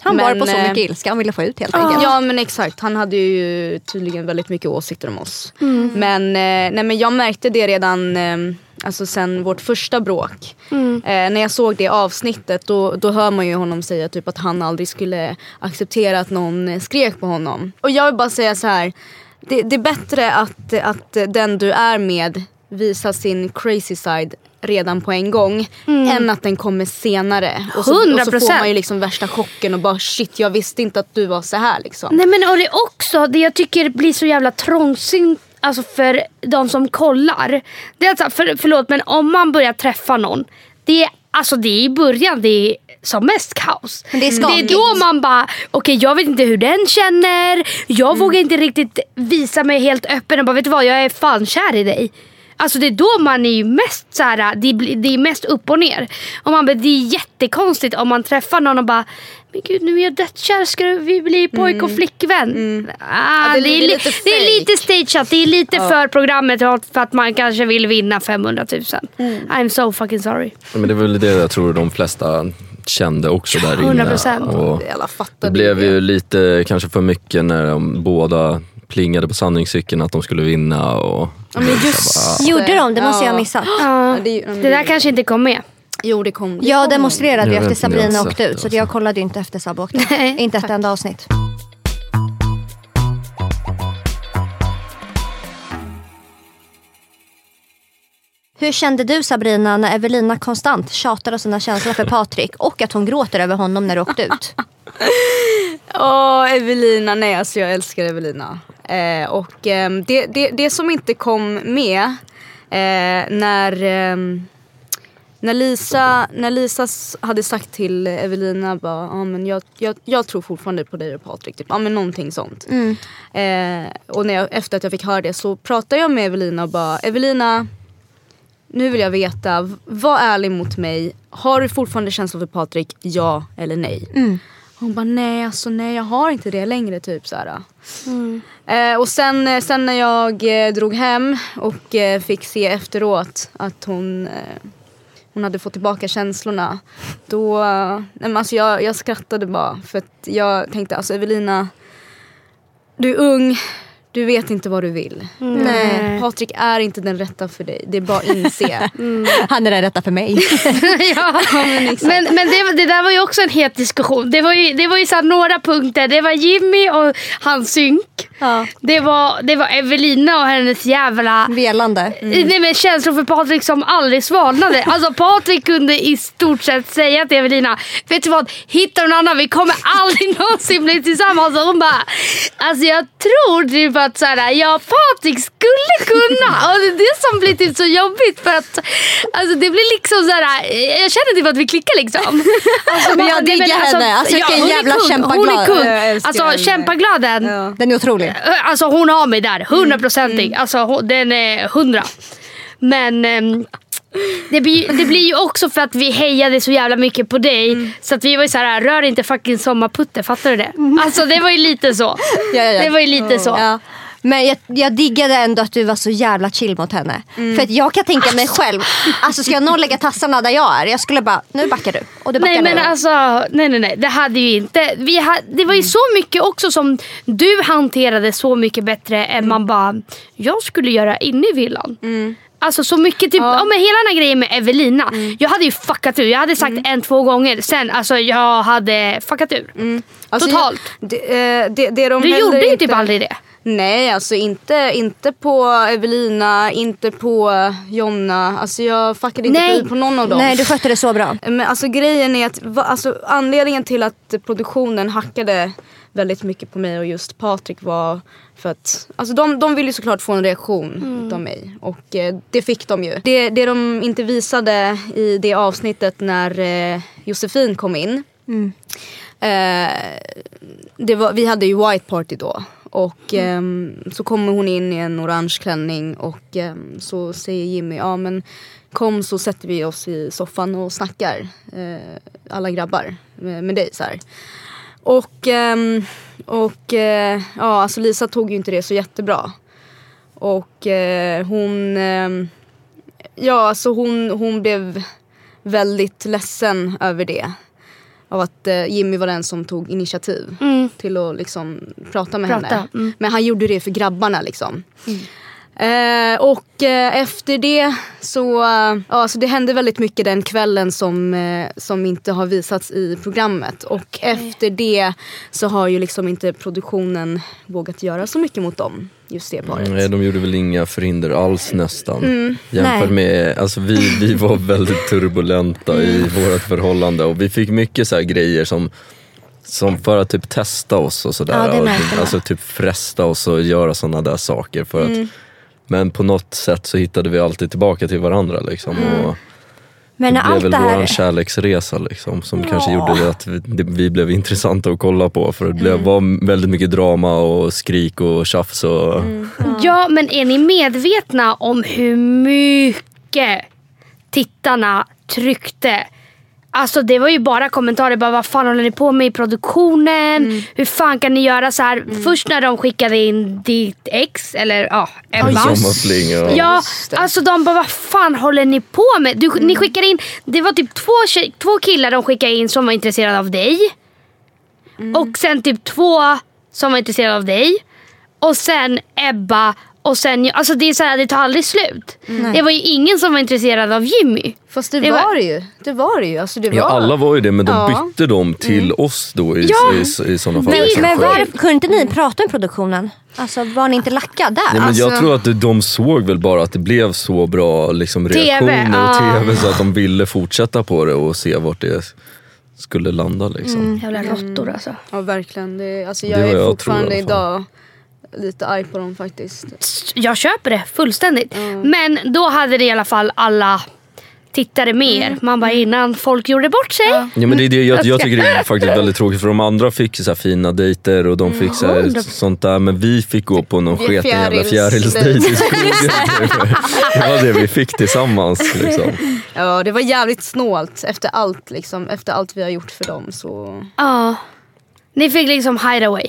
han var men, på så eh, mycket ilska han ville få ut helt enkelt. Ja men exakt, han hade ju tydligen väldigt mycket åsikter om oss. Mm. Men, eh, nej, men jag märkte det redan eh, alltså sen vårt första bråk. Mm. Eh, när jag såg det avsnittet då, då hör man ju honom säga typ att han aldrig skulle acceptera att någon skrek på honom. Och jag vill bara säga så här. Det, det är bättre att, att den du är med visar sin crazy side redan på en gång än att den kommer senare. Och så, och så 100%. får man ju liksom värsta chocken och bara shit jag visste inte att du var så här liksom. Nej men och det är också det jag tycker blir så jävla trångsynt alltså för de som kollar. Det är alltså, för, förlåt men om man börjar träffa någon. Det är, alltså det är i början det är som mest kaos. Det är det är då man bara, okej jag vet inte hur den känner. Jag vågar inte riktigt visa mig helt öppen och bara vet du vad jag är fan kär i dig. Alltså det är då man är ju mest så här, det, är mest upp och ner. Och man det är jättekonstigt om man träffar någon och bara Men gud nu är jag dödskär, ska vi bli pojk och flickvän? Ah, Ja, det, är, li- lite det är lite stageat, det är lite för programmet för att man kanske vill vinna 500 000. I'm so fucking sorry. men det är väl det jag tror de flesta kände också där inne. 100%. Och det blev det. ju lite kanske för mycket när de båda plingade på sanningscykeln att de skulle vinna. Och, Ja, men just Gjorde de? Det måste jag ha Ja. missat. Ja, det, ja, det där kanske inte kom med. Jo det kom. Det Jag kom. demonstrerade ju efter Sabrina inte åkte ut så jag alltså. kollade ju inte efter Sab åkte. Nej, Inte ett enda avsnitt. Hur kände du Sabrina när Evelina konstant tjatade om sina känslor för Patrik och att hon gråter över honom när du åkte ut? Åh, Evelina. Nej, alltså jag älskar Evelina. Eh, och ehm, det, det, det som inte kom med eh, när, ehm, när, Lisa, när Lisa hade sagt till Evelina bara, ah, men jag, jag, jag tror fortfarande på dig och Patrik. Typ. Ah, men någonting sånt. Eh, och när jag, efter att jag fick höra det så pratade jag med Evelina och bara, Evelina nu vill jag veta, var ärlig mot mig. Har du fortfarande känslor för Patrik? Ja eller nej? Hon bara nej alltså nej jag har inte det längre typ så här. Eh, och sen, eh, sen när jag eh, drog hem och eh, fick se efteråt att hon, eh, hon hade fått tillbaka känslorna. Då, nej, men alltså jag, jag skrattade bara för att jag tänkte alltså Evelina, du är ung, du vet inte vad du vill. Nej. Patrik är inte den rätta för dig, det är bara att inse. Han är den rätta för mig. ja. Men, men det, var- det där var ju också en het diskussion. Det var ju, det var ju så här några punkter. Det var Jimmy och hans synk. Ja. Det, var, det var Evelina och hennes jävla Velande. Nej, men känslor för Patrik som aldrig svalnade. Alltså Patrik kunde i stort sett säga till Evelina, vet du vad, hitta någon annan, vi kommer aldrig någonsin bli tillsammans. Och hon bara, alltså jag tror typ att såhär, ja Patrik skulle kunna. Och det är det som blir typ så jobbigt för att alltså, det blir liksom såhär, jag känner typ att vi klickar liksom. Alltså, Men jag diggar henne. Alltså, vilken hon är jävla kung. Hon kämpaglad. är kung. Alltså kämpaglöden. Ja. Den är otrolig. Alltså hon har mig där, hundraprocentig. Alltså hon- den är hundra. Men ehm, det, blir, det blir ju också för att vi hejade så jävla mycket på dig. Så att vi var ju såhär, rör inte fucking sommarputte, fattar du det? Alltså det var ju lite så. Ja, ja, ja. Det var ju lite så. Ja. Men jag, jag diggade ändå att du var så jävla chill mot henne. För att jag kan tänka mig själv, alltså ska någon lägga tassarna där jag är, jag skulle bara, nu backar du. Och du backar Nej men nu. alltså, nej nej nej. Det hade ju inte. Vi ha, det var ju så mycket också som du hanterade så mycket bättre än man bara, jag skulle göra inne i villan. Alltså så mycket, typ, ja. men hela den här grejen med Evelina. Jag hade ju fuckat ur. Jag hade sagt en, två gånger. Sen alltså jag hade fuckat ur. Alltså, Totalt. Jag, det, eh, det, det de Du gjorde ju inte, typ aldrig det. Nej, alltså inte, inte på Evelina, inte på Jonna. Alltså jag fuckade inte Nej. på, någon av dem. Nej du skötte det så bra. Men alltså grejen är att alltså, anledningen till att produktionen hackade väldigt mycket på mig och just Patrik var för att alltså de, de ville ju såklart få en reaktion utav mig och eh, det fick de ju. Det, det de inte visade i det avsnittet när eh, Josefin kom in eh, det var, vi hade ju white party då. Och um, så kommer hon in i en orange klänning och um, så säger Jimmy, ja men kom så sätter vi oss i soffan och snackar. Uh, alla grabbar med, med dig så här. Och, um, och uh, ja alltså Lisa tog ju inte det så jättebra. Och uh, hon, ja alltså hon, hon blev väldigt ledsen över det. Av att eh, Jimmy var den som tog initiativ till att liksom prata med Prata, henne. mm. Men han gjorde det för grabbarna liksom. Eh, och eh, efter det så, eh, ja, så det hände väldigt mycket den kvällen som, eh, som inte har visats i programmet. Och efter det så har ju liksom inte produktionen vågat göra så mycket mot dem. Just det paret. Nej, de gjorde väl inga förhinder alls nästan. Mm. Jämfört Nej. med, alltså vi, vi var väldigt turbulenta i Mm. vårt förhållande och vi fick mycket så här grejer som som för att typ testa oss och sådär. Ja, och alltså typ fresta oss och göra sådana där saker. För Mm. att, men på något sätt så hittade vi alltid tillbaka till varandra. Liksom, Mm. och Men det blev väl det vår här... kärleksresa liksom, som kanske gjorde att vi, vi blev intressanta att kolla på. För det blev, var väldigt mycket drama och skrik och tjafs. Och, Ja, men är ni medvetna om hur mycket tittarna tryckte Alltså det var ju bara kommentarer. Bara, vad fan håller ni på med i produktionen? Mm. Hur fan kan ni göra så här? Först när de skickade in ditt ex, eller ja, och... Ja, alltså de bara vad fan håller ni på med? Du, Ni skickade in, det var typ två, tjej, två killar de skickade in som var intresserade av dig. Och sen typ två som var intresserade av dig. Och sen Ebba och sen. Alltså det är så här, det tar aldrig slut. Det var ju ingen som var intresserad av Jimmy. Fast det, Det var, var- det ju. Det var det ju. Alltså, det var... Ja, alla var ju det men de Ja. bytte dem till oss då i, Ja. i, i sådana fall. Men, kanske. men varför kunde inte ni prata med produktionen? Alltså var ni inte lacka där? Nej, men jag Alltså- tror att de såg väl bara att det blev så bra liksom, TV, reaktioner och ja. tv så att de ville fortsätta på det och se vart det skulle landa. Liksom. Jävla råttor alltså. Ja verkligen. Det, alltså, Det jag var är jag fortfarande tror i idag lite arg på dem faktiskt. Jag köper det fullständigt. Men då hade det i alla fall alla tittare med er. Man bara innan folk gjorde bort sig. Ja. Ja, men det är det, jag, jag tycker det är faktiskt väldigt tråkigt för de andra fick så här fina dejter och de fick så här, sånt där men vi fick gå på någon sketen jävla fjärilsdejt i skogen. det var det vi fick tillsammans. Liksom. Ja det var jävligt snålt efter allt liksom. Efter allt vi har gjort för dem så. Ja. Ni fick liksom hideaway.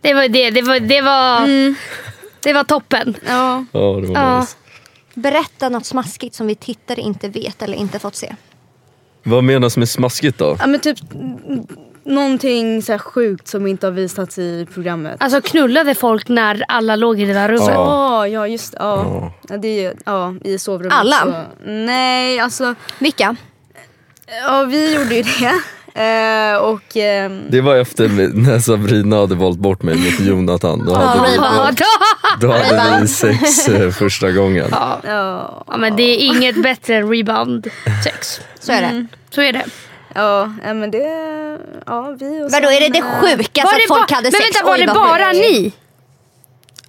Det var det. Det var, det var, det var toppen. Ja. Ja, det var Ja. nice. Berätta något smaskigt som vi tittare inte vet eller inte fått se. Vad menas med smaskigt då? ja men typ mm, någonting så här sjukt som inte har visats i programmet. Alltså knullade folk när alla låg i det där rummet. Ja. Ja, just ja. ja. Det är, ja i sovrummet. Alla? Så, nej alltså. Vilka? Ja vi gjorde ju det. Eh, och ehm, Det var efter när Sabrina hade valt bort mig mot Jonathan. Då hade vi, Ja, då- då hade vi sex eh, första gången. ja. ja, men det är inget bättre än rebound sex. Så är det. Så är det. Ja, men det... Ja, vi och Vadå är det det eh, sjukaste Var det att folk ba- hade men sex? vänta, var Oj, det vad bara sjukt. ni?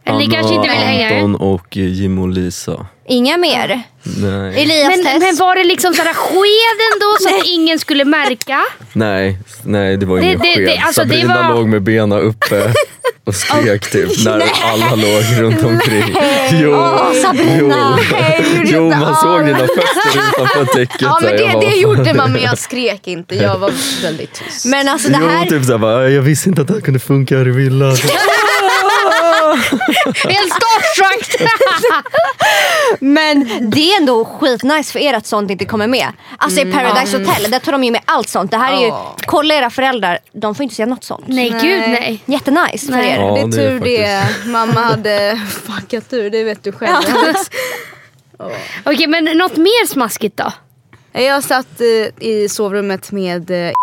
Eller ni kanske inte vill hänga? Anton och Jim och Lisa. Inga mer? Nej. Elias Men, test? men var det liksom sådär skeden då så att ingen skulle märka? Nej, nej det var ingen det- sked. det- alltså, det Sabrina var- låg med benen uppe och skrek typ när alla låg runt omkring. Jo, Åh, Sabrina. jo. Nej, jo man såg dina fötter utanför täcket. Ja, men det, det gjorde man men jag skrek inte. Jag var väldigt tyst. Men alltså det Jo, här, typ såhär, jag visste inte att det här kunde funka här i villan. Helt starstruck! men det är ändå skitnice för er att sånt inte kommer med. Alltså i Paradise Hotel, där tar de ju med allt sånt. Det här är ju, kolla era föräldrar, de får inte se något sånt. nej Nej. gud nej. Jättenice för Nej. er. Ja, det är det är tur det. Mamma hade fuckat ur, det vet du själv. Okej men något mer smaskigt då? Jag satt eh, i sovrummet med eh,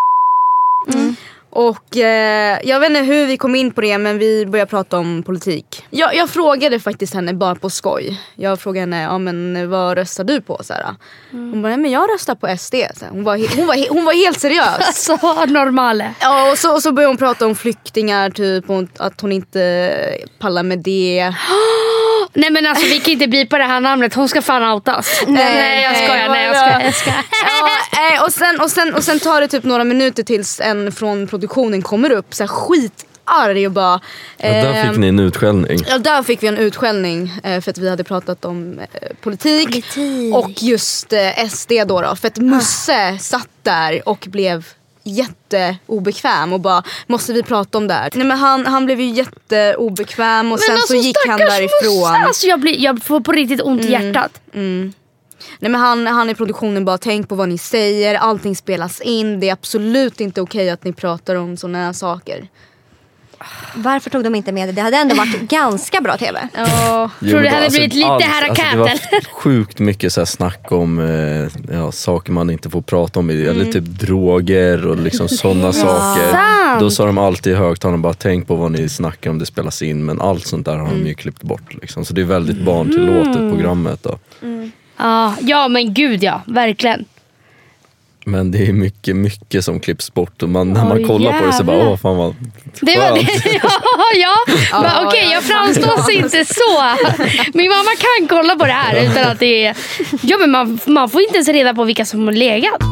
och eh, jag vet inte hur vi kom in på det men vi började prata om politik. Jag, jag frågade faktiskt henne bara på skoj. Jag frågade henne, ja men vad röstar du på? Så här. Hon bara, nej men jag röstar på SD. Så. Hon, var, hon, var, hon var helt seriös. Så normale. Ja och så, och så började hon prata om flyktingar typ och att hon inte pallar med det. Nej men alltså vi kan inte bipa det här namnet, hon ska fan outas. Nej, nej jag skojar, nej jag skojar. Jag skojar. Ja, och, sen, och, sen, och sen tar det typ några minuter tills en från produktionen kommer upp så här skitarg och bara... Ja, där ehm, fick ni en utskällning. Ja, där fick vi en utskällning eh, för att vi hade pratat om eh, politik, Politik. och just eh, SD då, då. För att Musse satt där och blev jätteobekväm och bara måste vi prata om det här? Nej men han, han blev ju jätteobekväm och sen alltså, så gick han därifrån. Musse, Alltså, jag, blir, jag får på riktigt ont i hjärtat. Nej men han, han i produktionen bara tänk på vad ni säger, allting spelas in, det är absolut inte okej att ni pratar om såna här saker. Varför tog de inte med det? Det hade ändå varit ganska bra TV. Ja. Jo, Tror det hade blivit lite allt- alltså, Det var sjukt mycket så här snack om eh, ja, saker man inte får prata om. Eller typ droger och liksom sådana saker. Sant. Då sa de alltid i högtalaren bara tänk på vad ni snackar om, det spelas in. Men allt sånt där har de ju klippt bort. Liksom. Så det är väldigt barntillåtet programmet. Då. Ja, ja men gud ja, verkligen. Men det är mycket, mycket som klipps bort. Och man, när man kollar på det så bara, jävlar. åh fan vad Det var skönt. det. Ja, ja. Okej, ja, jag framstår inte så. Min mamma kan kolla på det här utan att det är... Ja, men man, man får inte ens reda på vilka som har legat.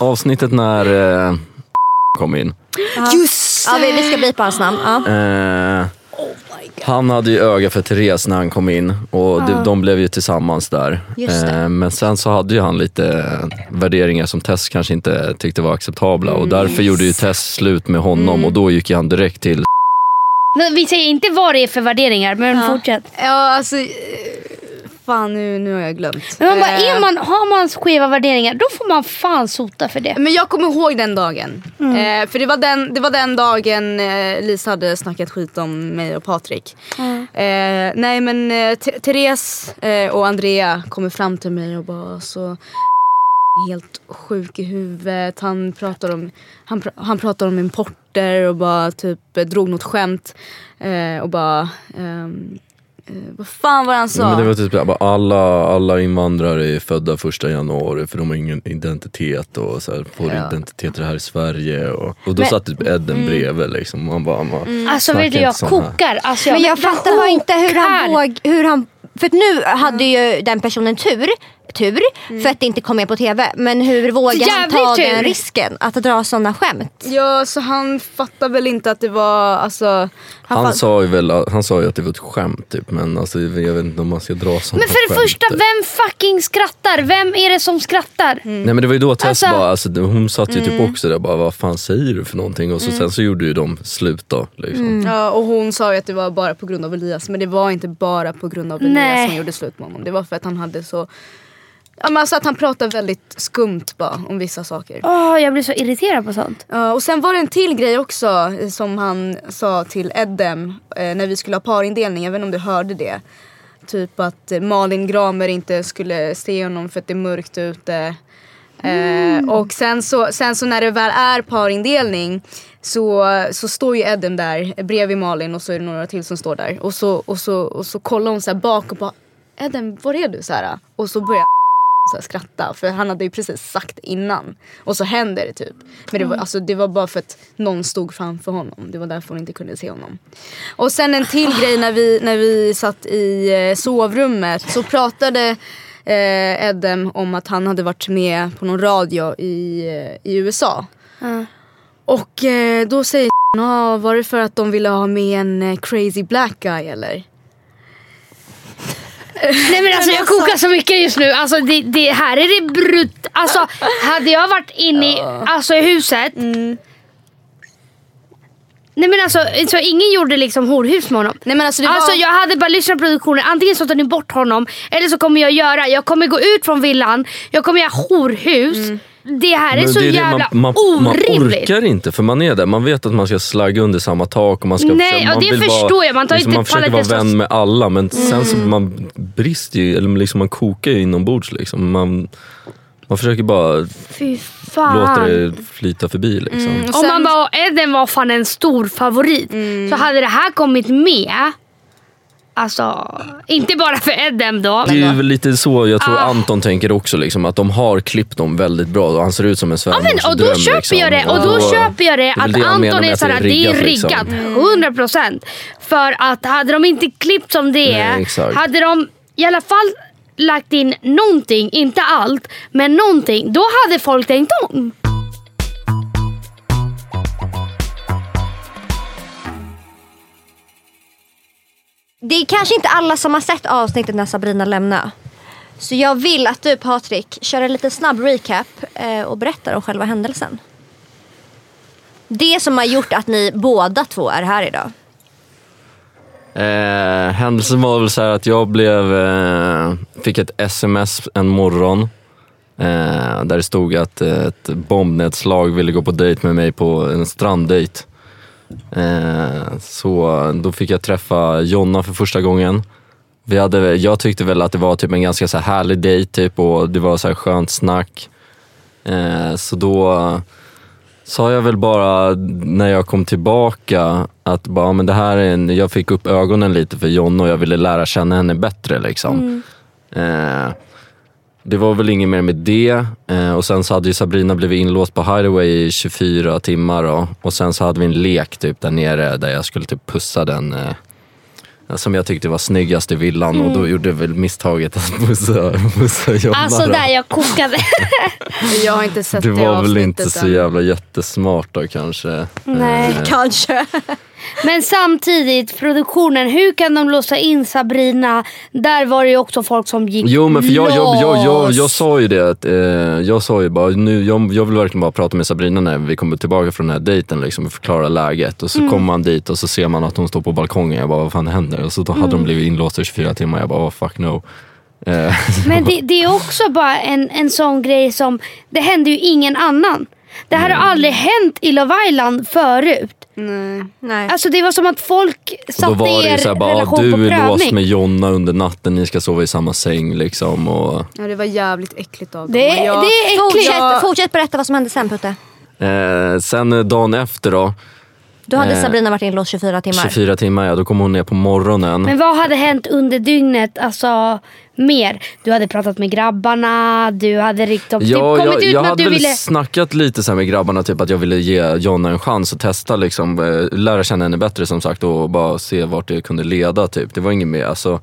Avsnittet när eh, kom in. Just Ja, vi, vi ska bipa hans namn. Ja. Eh, Han hade ju öga för Therese när han kom in och de, de blev ju tillsammans där. Eh, Men sen så hade ju han lite värderingar som Tess kanske inte tyckte var acceptabla och därför gjorde ju Tess slut med honom och då gick han direkt till Men vi säger inte vad det är för värderingar, men fortsätt. Ja, alltså... Fan, nu, nu har jag glömt. Men man bara, Eh, är man, har man skeva värderingar, då får man fan sota för det. Men jag kommer ihåg den dagen. Eh, för det var den, det var den dagen eh, Lisa hade snackat skit om mig och Patrik. Eh, nej men eh, Th- Therese eh, och Andrea kommer fram till mig och bara så helt sjuk i huvudet. Han pratar om, han, pr- han pratar om importer och bara typ drog något skämt. Eh, och bara eh, vad fan var det han sa? Men det var typ bara alla, alla invandrare är födda första januari för de har ingen identitet och så här, får Ja. identiteter här i Sverige. Och, och då Men- satt typ Edden bredvid liksom. Man bara, man, Alltså Snacka vet du, jag kokar. Alltså, Men jag fattar bara inte hur han våg, hur han för att nu hade ju den personen tur, tur för att det inte kom med på TV. Men hur vågar han ta tur. den risken att dra sådana skämt? Ja, så han fattar väl inte att det var, alltså... han, fatt- sa ju väl, han sa ju att det var ett skämt typ men alltså, jag vet inte om man ska dra sådana Men för det skämt. första, vem fucking skrattar? Vem är det som skrattar? Nej men det var ju då Tess Alltså- bara, alltså, hon satt ju typ också där bara vad fan säger du för någonting och så, sen så gjorde ju de slut då. Liksom. Ja, och hon sa ju att det var bara på grund av Elias men det var inte bara på grund av Elias Nej. som gjorde slut med honom. Det var för att han hade så... Ja, men alltså att han pratade väldigt skumt bara om vissa saker. Åh, jag blir så irriterad på sånt. Ja, och sen var det en till grej också eh, som han sa till Edem eh, när vi skulle ha parindelning. Jag vet inte om du hörde det. Typ att eh, Malin Gramer inte skulle se honom för att det är mörkt ute. Eh, och sen så, sen så när det väl är parindelning så, så står ju Edem där bredvid Malin och så är det några till som står där. Och så, och så, och så kollar hon så här bak och bara Edem, var är du? Så här, och så börjar så skratta för han hade ju precis sagt innan. Och så händer det typ. Men det var, alltså, det var bara för att någon stod framför honom. Det var därför hon inte kunde se honom. Och sen en till grej när vi, när vi satt i eh, sovrummet så pratade eh, Edem om att han hade varit med på någon radio i, eh, i USA. Och eh, då säger ah, var det för att de ville ha med en eh, crazy black guy eller? Nej men alltså jag kokar så mycket just nu. Alltså det, det här är det brut... Alltså hade jag varit inne i, alltså, i huset. Nej men alltså så ingen gjorde liksom horhus med honom. Nej men alltså det var... Alltså jag hade bara lyssnat på produktionen, antingen så tar ni bort honom eller så kommer jag göra, jag kommer gå ut från villan, jag kommer göra horhus. Det här är Men så är jävla man, man, man orimligt. orkar inte för man är där, man vet att man ska slagga under samma tak och man ska Nej, försöka- och man det vill förstår vara, jag. Man tar liksom, inte man försöker vara vän med alla men sen så man brister ju, eller liksom man kokar ju inombords liksom. Man, man försöker bara Fy fan. låta det flyta förbi liksom. Om sen- man bara, Eden var fan en stor favorit. Så hade det här kommit med. Alltså, inte bara för Edem då. Det är väl lite så jag tror Ah. Anton tänker också, liksom, att de har klippt dem väldigt bra och han ser ut som en Ja, men, och då svärmorsdröm. köper liksom. jag det. Och då köper jag det att det Anton är såhär, det är liksom. riggat. 100%. För att hade de inte klippt som det är, hade de i alla fall lagt in någonting, inte allt, men någonting. Då hade folk tänkt om. Det är kanske inte alla som har sett avsnittet när Sabrina lämnade. Så jag vill att du Patrik kör en liten snabb recap eh, och berättar om själva händelsen. Det som har gjort att ni båda två är här idag. Eh, händelsen var väl så här att jag blev, eh, fick ett sms en morgon eh, där det stod att ett bombnedslag ville gå på dejt med mig på en stranddejt. Eh, så då fick jag träffa Jonna för första gången. Vi hade, jag tyckte väl att det var typ en ganska så här härlig dejt typ, och det var så här skönt snack. Eh, så då sa jag väl bara när jag kom tillbaka att bara, men det här är en, jag fick upp ögonen lite för Jonna och jag ville lära känna henne bättre. Liksom. Eh, det var väl inget mer med det. Eh, och sen så hade ju Sabrina blivit inlåst på Hideaway i 24 timmar. Då. Och sen så hade vi en lek typ där nere där jag skulle typ pussa den eh, som jag tyckte var snyggast i villan och då gjorde jag väl misstaget att pussa, pussa Jonna. Alltså då. där jag kokade. Jag har inte sett Det det, var väl inte så jävla jättesmart då kanske. Nej. Eh, Kanske. Men samtidigt, produktionen, hur kan de låsa in Sabrina? Där var det ju också folk som gick Jo men för jag, jag, jag, jag, jag sa ju det att, eh, jag sa ju bara, nu, jag, jag vill verkligen bara prata med Sabrina när vi kommer tillbaka från den här dejten liksom, och förklara läget. Och så Mm. kommer man dit och så ser man att hon står på balkongen, jag bara vad fan händer? Och så då hade Mm. de blivit inlåsta i 24 timmar, jag bara oh, fuck no. Eh, Men det, det är också bara en, en sån grej som, det händer ju ingen annan. Det här har aldrig hänt i Love Island förut. Nej. Nej. Alltså det var som att folk och satte då var det er ju såhär, bara, ah, relation på du är låst med Jonna under natten, ni ska sova i samma säng liksom. Och, Ja, det var jävligt äckligt av dem. Det, Och jag, det är äckligt. Fortsätt, fortsätt berätta vad som hände sen Putte. eh, sen eh, dagen efter då, Då hade Eh, Sabrina varit inlåst 24 timmar. 24 timmar, ja, då kom hon ner på morgonen. Men vad hade hänt under dygnet? Alltså mer. Du hade pratat med grabbarna, du hade riktat, typ, Ja, kommit jag, ut jag hade du väl ville... snackat lite så här med grabbarna, typ att jag ville ge Jonna en chans att testa, liksom, eh, lära känna henne bättre som sagt och bara se vart det kunde leda. Typ. Det var inget mer. Alltså,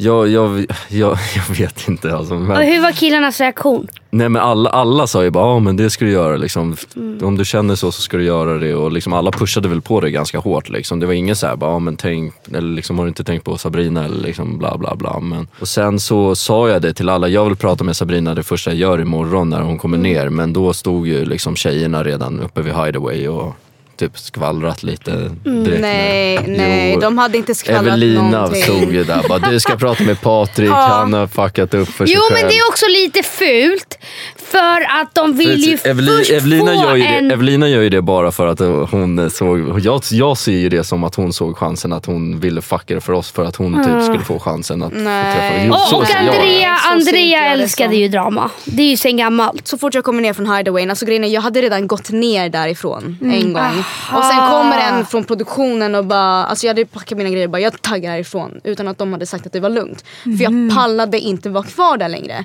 jag, jag, jag, jag vet inte. Alltså, Och men, hur var killarnas reaktion? nej, men alla, alla sa ju bara ah, men det ska du göra. Liksom. Mm. Om du känner så så ska du göra det. Och liksom, alla pushade väl på det ganska hårt. Liksom. Det var inget så här, bara, ah, men tänk, eller liksom, har du inte tänkt på Sabrina eller liksom, bla bla bla. Men, och sen så sa jag det till alla, jag vill prata med Sabrina det första jag gör imorgon när hon kommer Mm. ner. Men då stod ju liksom tjejerna redan uppe vid Hideaway och typ skvallrat lite direkt. Mm, nej, med- nej, Jo. de hade inte skvallrat Evelina någonting. stod ju där bara, du ska prata med Patrik, Ja. han har fuckat upp för sig Jo själv. men det är också lite fult. För att de vill ju För Eveli- först Evelina, få gör ju en... det, Evelina gör ju det bara för att hon såg, jag, jag ser ju det som att hon såg chansen att hon ville fucka det för oss för att hon typ skulle få chansen att få Nej. träffa Jo, Och, så och. Andrea, Andrea älskade ju drama. Det är ju sen gammalt. Så fort jag kommer ner från Hideaway, alltså grejen är, jag hade redan gått ner därifrån Mm. en gång. Och sen kommer en från produktionen och bara, alltså jag hade packat mina grejer och bara jag taggar härifrån. Utan att de hade sagt att det var lugnt. För jag pallade inte vara kvar där längre.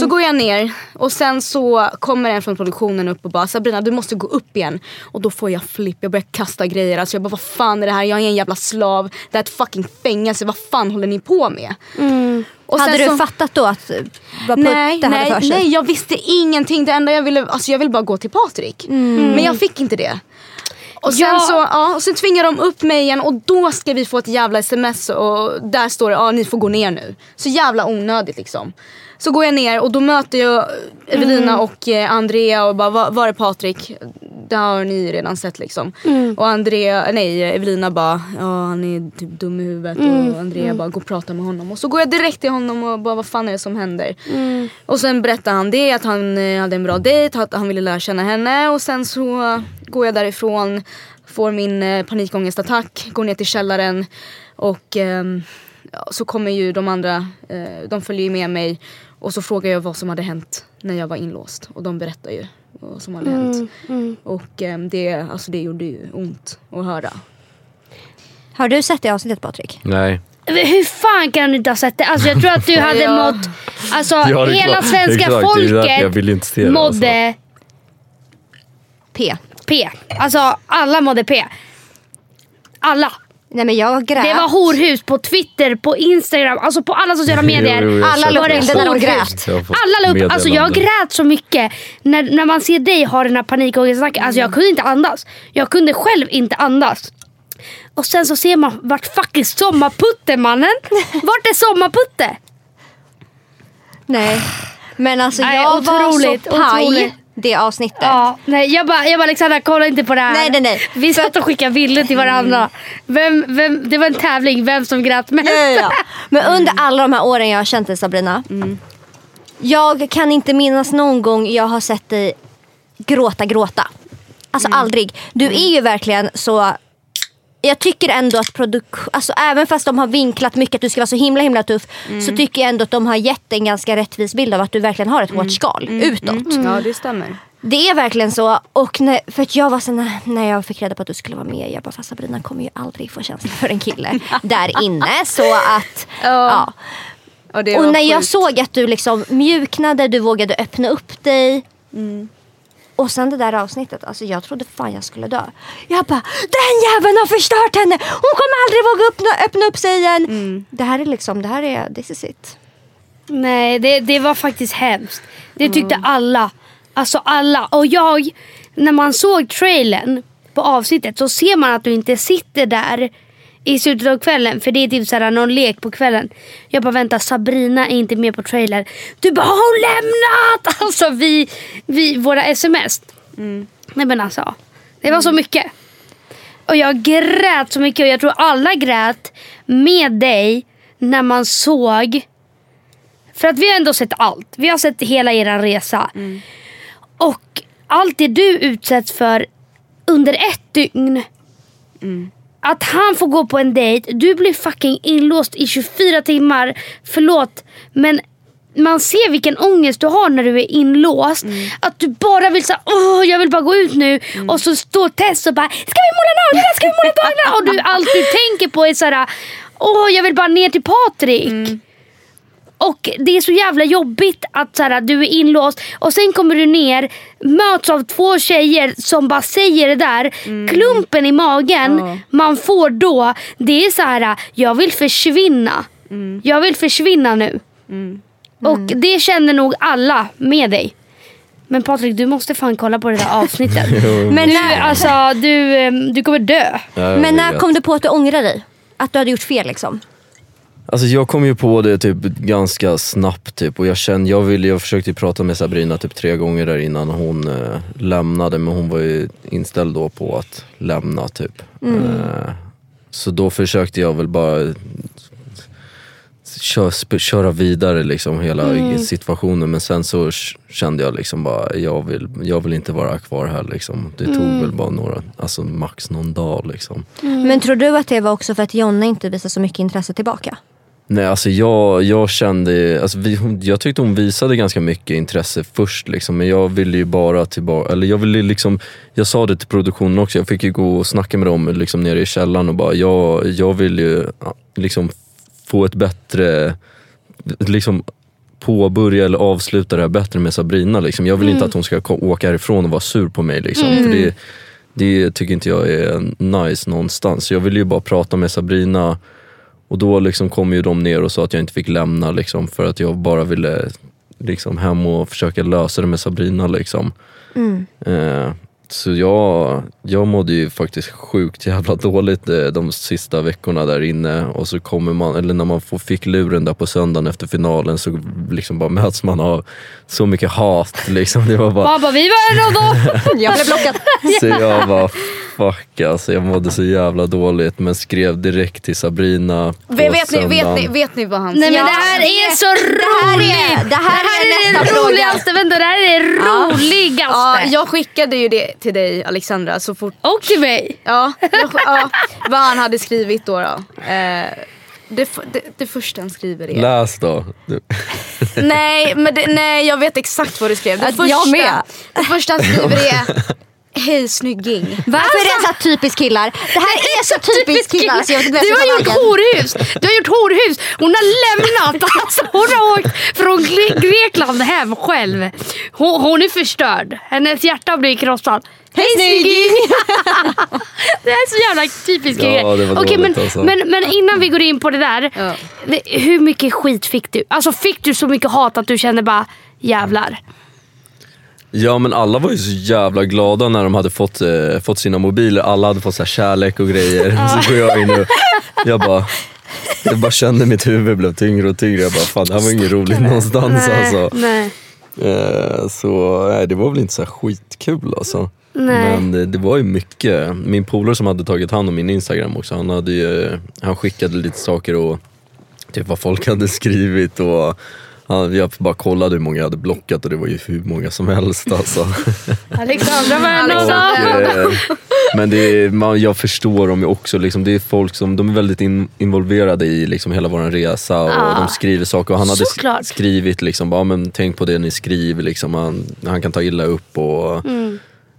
Så går jag ner och sen så kommer en från produktionen upp och bara Sabrina du måste gå upp igen. Och då får jag flipp, jag börjar kasta grejer. Alltså jag bara vad fan är det här? Jag är en jävla slav. Det är ett fucking fängelse. Vad fan håller ni på med? Och hade du så- fattat då att vad Putte Nej, hade nej, för sig? nej, jag visste ingenting. Det enda jag ville, alltså jag ville bara gå till Patrik. Men jag fick inte det. Och sen, Ja. så, ja, och sen tvingar de upp mig igen och då ska vi få ett jävla sms och där står det ja ni får gå ner nu. Så jävla onödigt liksom. Så går jag ner och då möter jag Evelina och eh, Andrea och bara var, var är Patrik? Det har ni redan sett liksom. Och Andrea, nej Evelina bara ja han är typ dum i huvudet och Andrea bara gå och prata med honom. Och så går jag direkt till honom och bara vad fan är det som händer? Och sen berättar han det att han eh, hade en bra dejt, att han ville lära känna henne och sen så går jag därifrån, får min eh, panikångestattack, går ner till källaren och ja, så kommer ju de andra, eh, de följer ju med mig och så frågar jag vad som hade hänt när jag var inlåst och de berättar ju vad som hade hänt. Och ehm, det, alltså, det gjorde ju ont att höra. Har du sett det avsnittet Patrik? Nej. Hur fan kan du inte ha sett det? Alltså jag tror att du hade Ja. mått... Alltså Ja, hela klart. svenska folket vill inte se det, mådde P. P. Alltså alla mådde P. Alla. Nej men jag grät. Det var horhus på Twitter, på Instagram, alltså på alla sociala medier. Jo, jo, Alla la upp bilder när de grät. Alla la upp, alltså jag grät så mycket. När, när man ser dig ha den här panikångestattacken, alltså jag kunde inte andas. Jag kunde själv inte andas. Och sen så ser man vart fucking sommarputte mannen. Vart är sommarputte? Nej. Men alltså Nej, jag otroligt, var så paj otroligt. Det avsnittet. Ja, nej, jag bara, jag bara Alexandra kolla inte på det här. Nej, nej, nej. Vi satt och skickade bilder till varandra. Vem, vem, det var en tävling, vem som grät mest. Ja, ja, ja. Men under alla de här åren jag har känt dig Sabrina. Jag kan inte minnas någon gång jag har sett dig gråta, gråta. Alltså aldrig. Du är ju verkligen så jag tycker ändå att produktion, alltså även fast de har vinklat mycket att du ska vara så himla himla tuff så tycker jag ändå att de har gett en ganska rättvis bild av att du verkligen har ett hårt skal utåt. Ja det stämmer. Det är verkligen så. Och när, för att jag var så när, när jag fick reda på att du skulle vara med. Jag bara, fast Sabrina kommer ju aldrig få känsla för en kille där inne. Så att, ja. Ja, Och var när jag sjukt. såg att du liksom mjuknade, du vågade öppna upp dig. Och sen det där avsnittet, alltså jag trodde fan jag skulle dö. Jag bara, den jäveln har förstört henne! Hon kommer aldrig våga öppna, öppna upp sig igen. Det här är liksom, det här är, this is it. Nej, det, det var faktiskt hemskt. Det tyckte alla. Alltså alla. Och jag, när man såg trailern på avsnittet så ser man att du inte sitter där i slutet av kvällen. För det är typ såhär någon lek på kvällen. Jag bara vänta Sabrina är inte med på trailer. Du bara har hon lämnat? Alltså vi, vi våra sms. Nej men alltså. Det var så mycket. Och jag grät så mycket och jag tror alla grät med dig när man såg. För att vi har ändå sett allt. Vi har sett hela er resa. Och allt det du utsätts för under ett dygn. Att han får gå på en dejt, du blir fucking inlåst i 24 timmar. Förlåt men man ser vilken ångest du har när du är inlåst. Att du bara vill säga åh jag vill bara gå ut nu. Och så står Tess och bara ska vi måla naglarna, ska vi måla naglarna? Och du, allt du tänker på är såhär åh jag vill bara ner till Patrik. Och det är så jävla jobbigt att så här, du är inlåst och sen kommer du ner, möts av två tjejer som bara säger det där. Klumpen i magen Ja. man får då, det är så här, jag vill försvinna. Jag vill försvinna nu. Och det känner nog alla med dig. Men Patrik du måste fan kolla på det där avsnittet. Men du, när, alltså, du, eh, du kommer dö. Men när vet. kom du på att du ångrar dig? Att du hade gjort fel liksom? Alltså jag kom ju på det typ ganska snabbt typ och jag kände, jag, ville, jag försökte ju prata med Sabrina typ tre gånger där innan hon eh, lämnade men hon var ju inställd då på att lämna typ. Eh, så då försökte jag väl bara kö, sp- köra vidare liksom hela situationen men sen så kände jag liksom bara jag vill, jag vill inte vara kvar här liksom. Det tog väl bara några, alltså max någon dag liksom. Men tror du att det var också för att Jonna inte visade så mycket intresse tillbaka? Nej alltså jag, jag kände, alltså vi, jag tyckte hon visade ganska mycket intresse först liksom, men jag ville ju bara tillbaka, eller jag ville liksom, jag sa det till produktionen också, jag fick ju gå och snacka med dem liksom nere i källaren och bara, jag, jag vill ju liksom få ett bättre, liksom påbörja eller avsluta det här bättre med Sabrina liksom. Jag vill inte att hon ska åka härifrån och vara sur på mig liksom, för det, det tycker inte jag är nice någonstans. Så jag vill ju bara prata med Sabrina och då liksom kom ju de ner och sa att jag inte fick lämna liksom, för att jag bara ville liksom, hem och försöka lösa det med Sabrina. Liksom. Eh, så jag, jag mådde ju faktiskt sjukt jävla dåligt eh, de sista veckorna där inne och så kommer man, eller när man får, fick luren där på söndagen efter finalen så liksom bara möts man av så mycket hat. Liksom. Det var bara, bara, vi var en av dem. Jag blev blockad. så jag var fuck alltså, jag mådde så jävla dåligt men skrev direkt till Sabrina på Vet, vet, ni, vet, ni, vet ni vad han Nej men Ja, det här är så det här är- roligt! det här är det fråga. roligaste, vänta det här är det roligaste. Ja, jag skickade ju det till dig Alexandra så fort Och till mig. Ja, jag, ja vad han hade skrivit då. då. Eh, det, det, det första han skriver är... Läs då. Nej, men det, nej, jag vet exakt vad du skrev. Det första, jag med. Det första han skriver är Hej snygging. Varför är det så här typiskt killar? Det här är så typiskt killar. Så jag vet inte Du har gjort horhus! Du har gjort horhus! Hon har lämnat! Alltså, hon har åkt från Gre- Grekland hem själv. Hon, hon är förstörd. Hennes hjärta blir krossat. Hej snygging! det är så jävla typiskt Ja, grej. det var Okej, men, alltså. men, men innan vi går in på det där. Ja. det- Hur mycket skit fick du? Alltså fick du så mycket hat att du kände bara jävlar? Ja men alla var ju så jävla glada när de hade fått, eh, fått sina mobiler. Alla hade fått så här kärlek och grejer. Så går jag in och jag bara, jag bara kände mitt huvud blev tyngre och tyngre. Jag bara fan det här var inget roligt någonstans alltså. nej. Eh, så nej, det var väl inte så här skitkul alltså. Nej. Men det, det var ju mycket. Min polare som hade tagit hand om min instagram också, han, hade ju, han skickade lite saker och typ vad folk hade skrivit och jag bara kollade hur många jag hade blockat och det var ju hur många som helst alltså. Alexandra var en. Eh, Men det är, man, jag förstår dem ju också, liksom, det är folk som de är väldigt in, involverade i liksom, hela vår resa och Ja. de skriver saker och han hade Såklart. skrivit liksom, bara, men tänk på det ni skriver, liksom, han, han kan ta illa upp och Mm.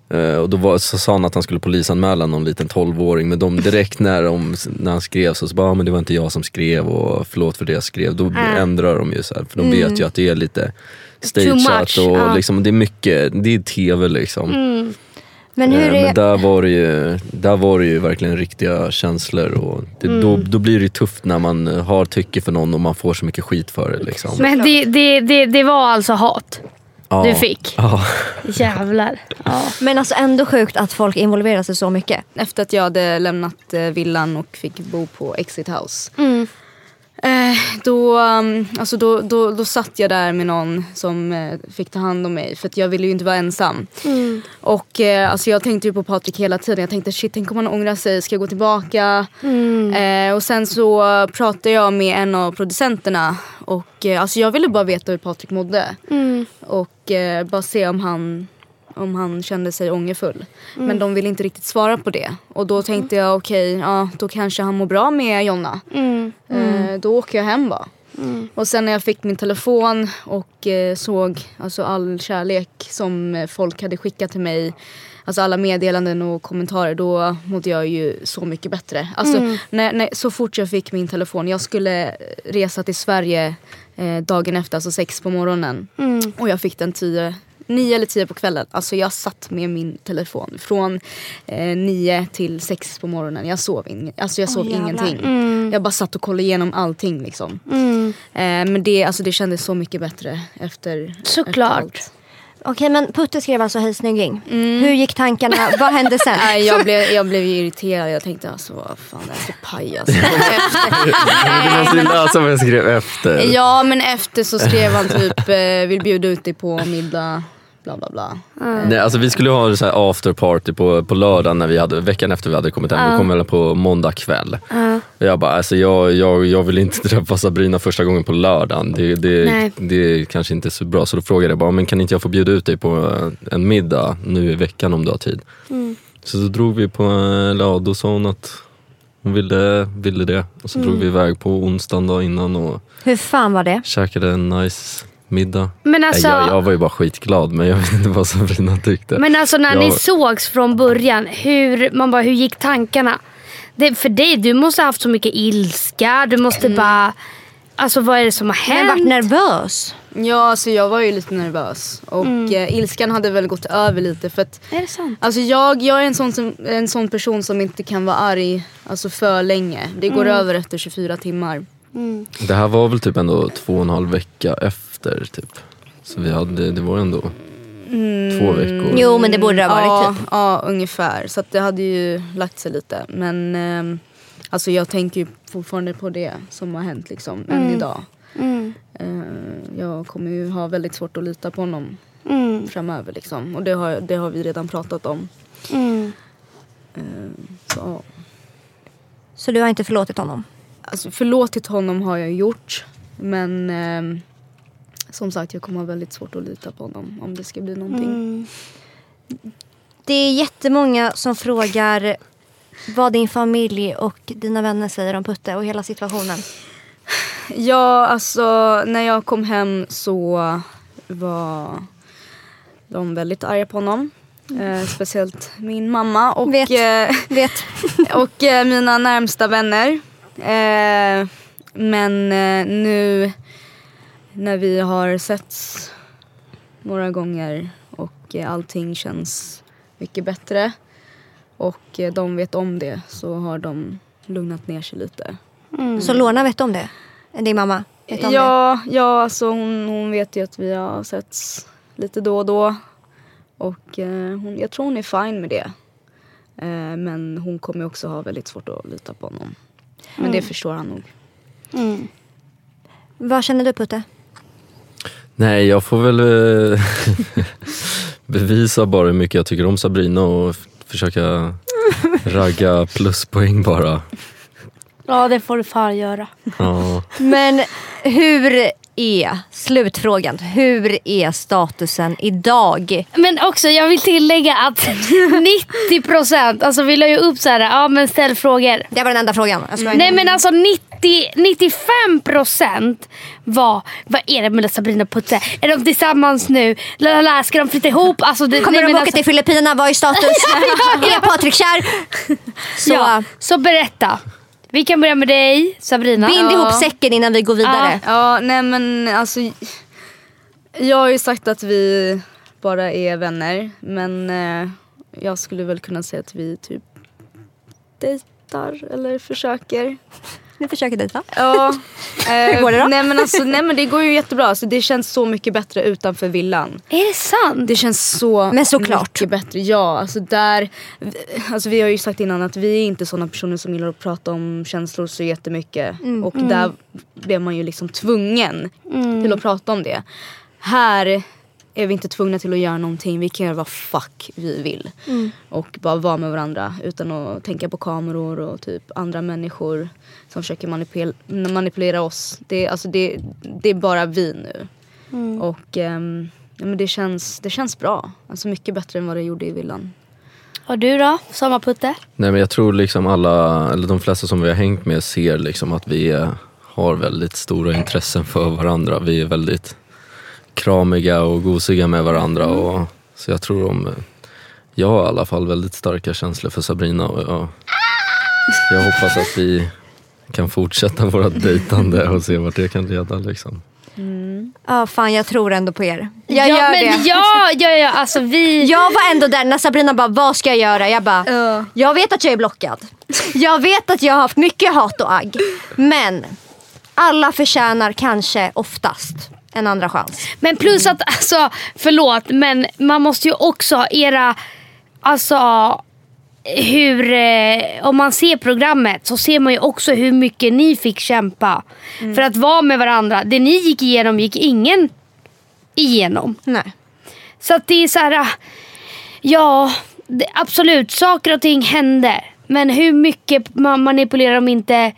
Eh, och då var, så sa han att han skulle polisanmäla någon liten 12-åring men de direkt när, de, när han skrev så, så bara, ah, men det var inte jag som skrev och förlåt för det jag skrev. Då Äh. ändrar de ju så här, för de vet ju att det är lite stageat och ja. liksom, det är mycket, det är tv liksom. Men hur Eh, är... Men där var, det ju, där var det ju verkligen riktiga känslor och det, Mm. då, då blir det ju tufft när man har tycke för någon och man får så mycket skit för det. Liksom. Men det, det, det, det var alltså hat? Ja, du fick. Ja. Jävlar. Ja. Men alltså ändå sjukt att folk involverar sig så mycket. Efter att jag hade lämnat eh, villan och fick bo på Exit House. Mm. Eh, då, um, alltså då, då, då satt jag där med någon som eh, fick ta hand om mig för jag ville ju inte vara ensam. Mm. Och eh, alltså jag tänkte ju på Patrik hela tiden. Jag tänkte shit, tänk om han ångrar sig, ska jag gå tillbaka? Mm. Eh, och sen så pratade jag med en av producenterna och eh, alltså jag ville bara veta hur Patrik mådde. Mm. Och eh, bara se om han, om han kände sig ångerfull. Men de ville inte riktigt svara på det. Och då tänkte jag okej, ja, då kanske han mår bra med Jonna. Mm. Eh, då åker jag hem bara. Och sen när jag fick min telefon och eh, såg alltså, all kärlek som folk hade skickat till mig. Alltså alla meddelanden och kommentarer. Då mådde jag ju så mycket bättre. Alltså, när, när, så fort jag fick min telefon. Jag skulle resa till Sverige eh, dagen efter, alltså sex på morgonen. Mm. Och jag fick den tio, nio eller tio på kvällen. Alltså jag satt med min telefon från eh, nio till sex på morgonen. Jag sov, ing- alltså jag sov jävlar. ingenting. Mm. Jag bara satt och kollade igenom allting liksom. Mm. Eh, men det, alltså, det kändes så mycket bättre efter Såklart. Efter allt. Okej men Putte skrev alltså hej snygging. Hur gick tankarna? Vad hände sen? Nej, jag, blev, jag blev ju irriterad. Jag tänkte alltså vad fan det är för pajas. Du måste ju läsa vad jag skrev efter. ja men efter så skrev han typ eh, vill bjuda ut dig på middag. Bla bla bla. Nej, alltså vi skulle ha så här after party på, på lördagen när vi hade, veckan efter vi hade kommit hem. Vi kom väl på måndag kväll. Och jag bara, alltså jag, jag, jag vill inte träffa Sabrina första gången på lördagen. Det, det, Nej. det kanske inte är så bra. Så då frågade jag bara, men kan inte jag få bjuda ut dig på en middag nu i veckan om du har tid? Så då drog vi på, eller ja, då sa hon att hon ville, ville det. Och så drog vi iväg på onsdagen då innan och Hur fan var det? käkade en nice middag. Men alltså, jag, jag var ju bara skitglad men jag vet inte vad Sabrina tyckte. men alltså när ni Jag- sågs från början, hur, man bara, hur gick tankarna? Det, för dig, du måste ha haft så mycket ilska. Du måste bara... Alltså vad är det som har hänt? vart nervös? Ja alltså jag var ju lite nervös. Och eh, ilskan hade väl gått över lite för att Är det sant? Alltså jag, jag är en sån, som, en sån person som inte kan vara arg alltså för länge. Det går över efter 24 timmar. Det här var väl typ ändå två och en halv vecka efter typ. Så vi hade, det var ändå två veckor. Jo men det borde det ha varit ja, typ. ja, ungefär. Så att det hade ju lagt sig lite. Men ehm, alltså jag tänker ju fortfarande på det som har hänt liksom, än idag. Mm. Eh, jag kommer ju ha väldigt svårt att lita på honom Mm. framöver. Liksom. Och det har, det har vi redan pratat om. Mm. Eh, så. Så du har inte förlåtit honom? alltså, förlåtit honom har jag gjort. Men ehm, som sagt, jag kommer ha väldigt svårt att lita på honom om det ska bli någonting. Mm. Det är jättemånga som frågar vad din familj och dina vänner säger om Putte och hela situationen. Ja, alltså när jag kom hem så var de väldigt arga på honom. Eh, speciellt min mamma och, Vet. eh, Vet. och eh, mina närmsta vänner. Eh, men eh, nu när vi har setts några gånger och eh, allting känns mycket bättre och eh, de vet om det så har de lugnat ner sig lite. Så Lorna vet om det? Din mamma? Vet om det? Ja, ja alltså hon, hon vet ju att vi har setts lite då och då. Och eh, hon, jag tror hon är fine med det. Eh, men hon kommer också ha väldigt svårt att lita på honom. Men det förstår han nog. Mm. Vad känner du Putte? Nej, jag får väl eh, bevisa bara hur mycket jag tycker om Sabrina och försöka ragga pluspoäng bara. Ja, det får du fan göra. Ja. Men hur är, slutfrågan, hur är statusen idag? Men också, jag vill tillägga att 90 procent, alltså vi la ju upp så här, ja men ställ frågor. Det var den enda frågan. Nej men alltså 90, 95 procent var, vad är det med Sabrina och Putte? Är de tillsammans nu? Lalala, ska de flytta ihop? Alltså, det, Kommer nej, de åka alltså, till Filippinerna? Vad är status? är Patrik kär? Så Ja, så berätta. Vi kan börja med dig Sabrina. bind Ja. ihop säcken innan vi går vidare. Ja, nej men alltså. Jag har ju sagt att vi bara är vänner. Men eh, jag skulle väl kunna säga att vi typ dejtar eller försöker. Ni försöker dejta? Ja. Eh, går det då? Nej men, alltså, nej men det går ju jättebra. Alltså, det känns så mycket bättre utanför villan. Är det sant? Det känns så Men såklart. mycket bättre. Ja, alltså där, alltså vi har ju sagt innan att vi är inte sådana personer som gillar att prata om känslor så jättemycket. Och där blev man ju liksom tvungen till att prata om det. Här är vi inte tvungna till att göra någonting. Vi kan göra vad fuck vi vill. Och bara vara med varandra utan att tänka på kameror och typ andra människor som försöker manipul- manipulera oss. Det, alltså det, det är bara vi nu. Och ehm, ja, men det, känns, det känns bra. Alltså mycket bättre än vad det gjorde i villan. Och du då? Sommarputte? Nej men jag tror liksom alla, eller de flesta som vi har hängt med ser liksom att vi är, har väldigt stora intressen för varandra. Vi är väldigt kramiga och gosiga med varandra. Och, så jag tror om, jag har i alla fall väldigt starka känslor för Sabrina och jag, jag hoppas att vi kan fortsätta vårt dejtande och se vart det kan leda. Liksom. Ja, fan jag tror ändå på er. Jag ja, gör men det. Ja, ja, ja, alltså vi... Jag var ändå där när Sabrina bara, vad ska jag göra? Jag bara, Ja. jag vet att jag är blockad. Jag vet att jag har haft mycket hat och agg. Men alla förtjänar kanske oftast en andra chans. Men plus att, alltså, förlåt, men man måste ju också ha era, alltså hur, eh, om man ser programmet så ser man ju också hur mycket ni fick kämpa för att vara med varandra. Det ni gick igenom gick ingen igenom. Nej. Så att det är så här, ah, ja det, absolut saker och ting hände. Men hur mycket man manipulerar om inte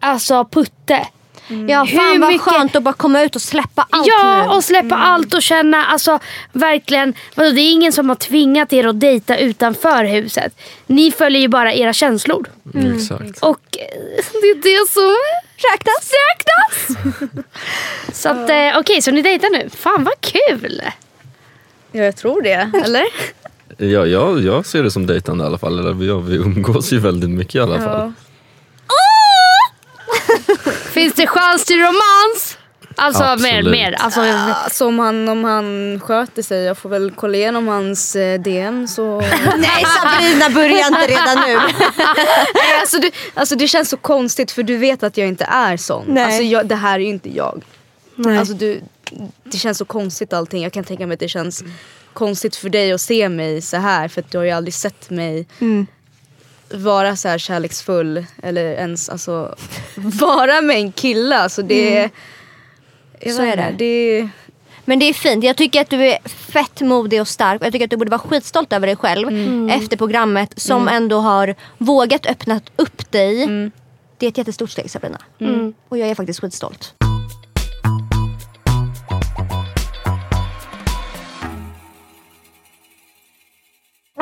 alltså Putte? Ja, Hur fan vad mycket- skönt att bara komma ut och släppa allt ja, nu. och släppa allt och känna, alltså verkligen. Vadå, det är ingen som har tvingat er att dejta utanför huset. Ni följer ju bara era känslor. Exakt. Och eh, det är det som Räknas. räknas. så att, eh, okej, så ni dejtar nu. Fan vad kul! Ja, jag tror det. Eller? Ja, jag, jag ser det som dejtande i alla fall. Eller, ja, vi umgås ju väldigt mycket i alla fall. Finns det chans till romans? Alltså mer, Absolut. mer. Alltså, Alltså om han, om han sköter sig, jag får väl kolla igenom hans eh, DM så... Nej Sabrina börja inte redan nu. Nej, alltså, det, alltså det känns så konstigt för du vet att jag inte är sån. Nej. Alltså jag, det här är ju inte jag. Nej. Alltså du, det känns så konstigt allting. Jag kan tänka mig att det känns konstigt för dig att se mig så här för att du har ju aldrig sett mig vara så här kärleksfull eller ens alltså vara med en kille. Alltså det, jag Så är det. det. Men det är fint. Jag tycker att du är fett modig och stark. Jag tycker att du borde vara skitstolt över dig själv efter programmet som ändå har vågat öppna upp dig. Det är ett jättestort steg Sabrina. Och jag är faktiskt skitstolt.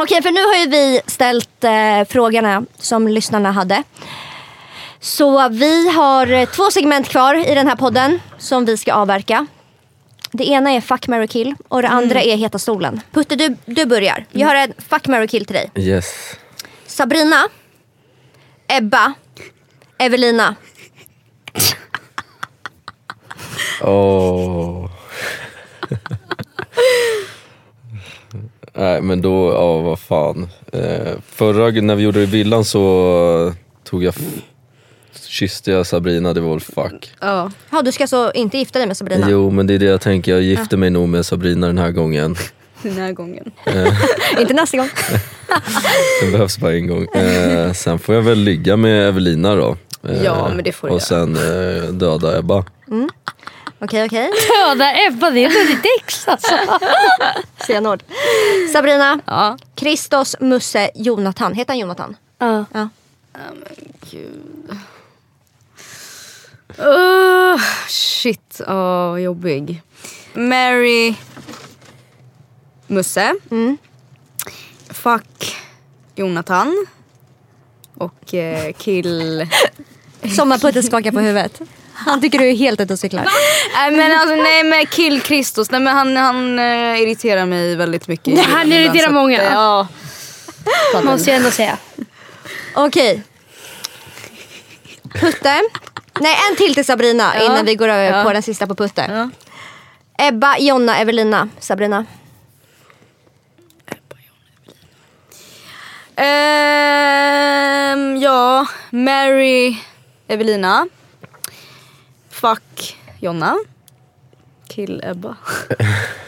Okej, för nu har ju vi ställt eh, frågorna som lyssnarna hade. Så vi har eh, två segment kvar i den här podden som vi ska avverka. Det ena är fuck, marry, kill och det andra är heta stolen. Putte, du, du börjar. Jag har en fuck, marry, kill till dig. Yes. Sabrina, Ebba, Evelina. Åh. Nej men då, ja vad fan. Eh, förra när vi gjorde det i villan så tog jag, kysste jag Sabrina, det var väl fuck. Ja. Ja, du ska så inte gifta dig med Sabrina? Jo men det är det jag tänker, jag gifter mig nog med Sabrina den här gången. Den här gången. inte nästa gång. Det behövs bara en gång. Eh, sen får jag väl ligga med Evelina då. Eh, Ja, men det får du Och sen eh, döda Ebba. Okej, okej. döda Ebba, det är väldigt ex alltså. Stenhård. Sabrina, Ja. Kristos, Musse, Jonathan. Heter han Jonathan? Ja. Ja. Gud. Uh, shit, oh, jobbig. Mary Musse. Fuck Jonathan. Och eh, kill... Sommarputte skakar på huvudet. Han tycker du är helt ute och cyklar. Nej men alltså nej men kill Kristus. Nej men han, han eh, irriterar mig väldigt mycket. Nej, han irriterar så att, många. eh, Ja. Måste jag ändå säga. Okej. Putte. Nej, en till till Sabrina Ja. innan vi går över Ja. på den sista på Putte. Ja. Ebba, Jonna, Evelina, Sabrina. Ehm, ja, Mary Evelina. Fuck Jonna. Kill Ebba.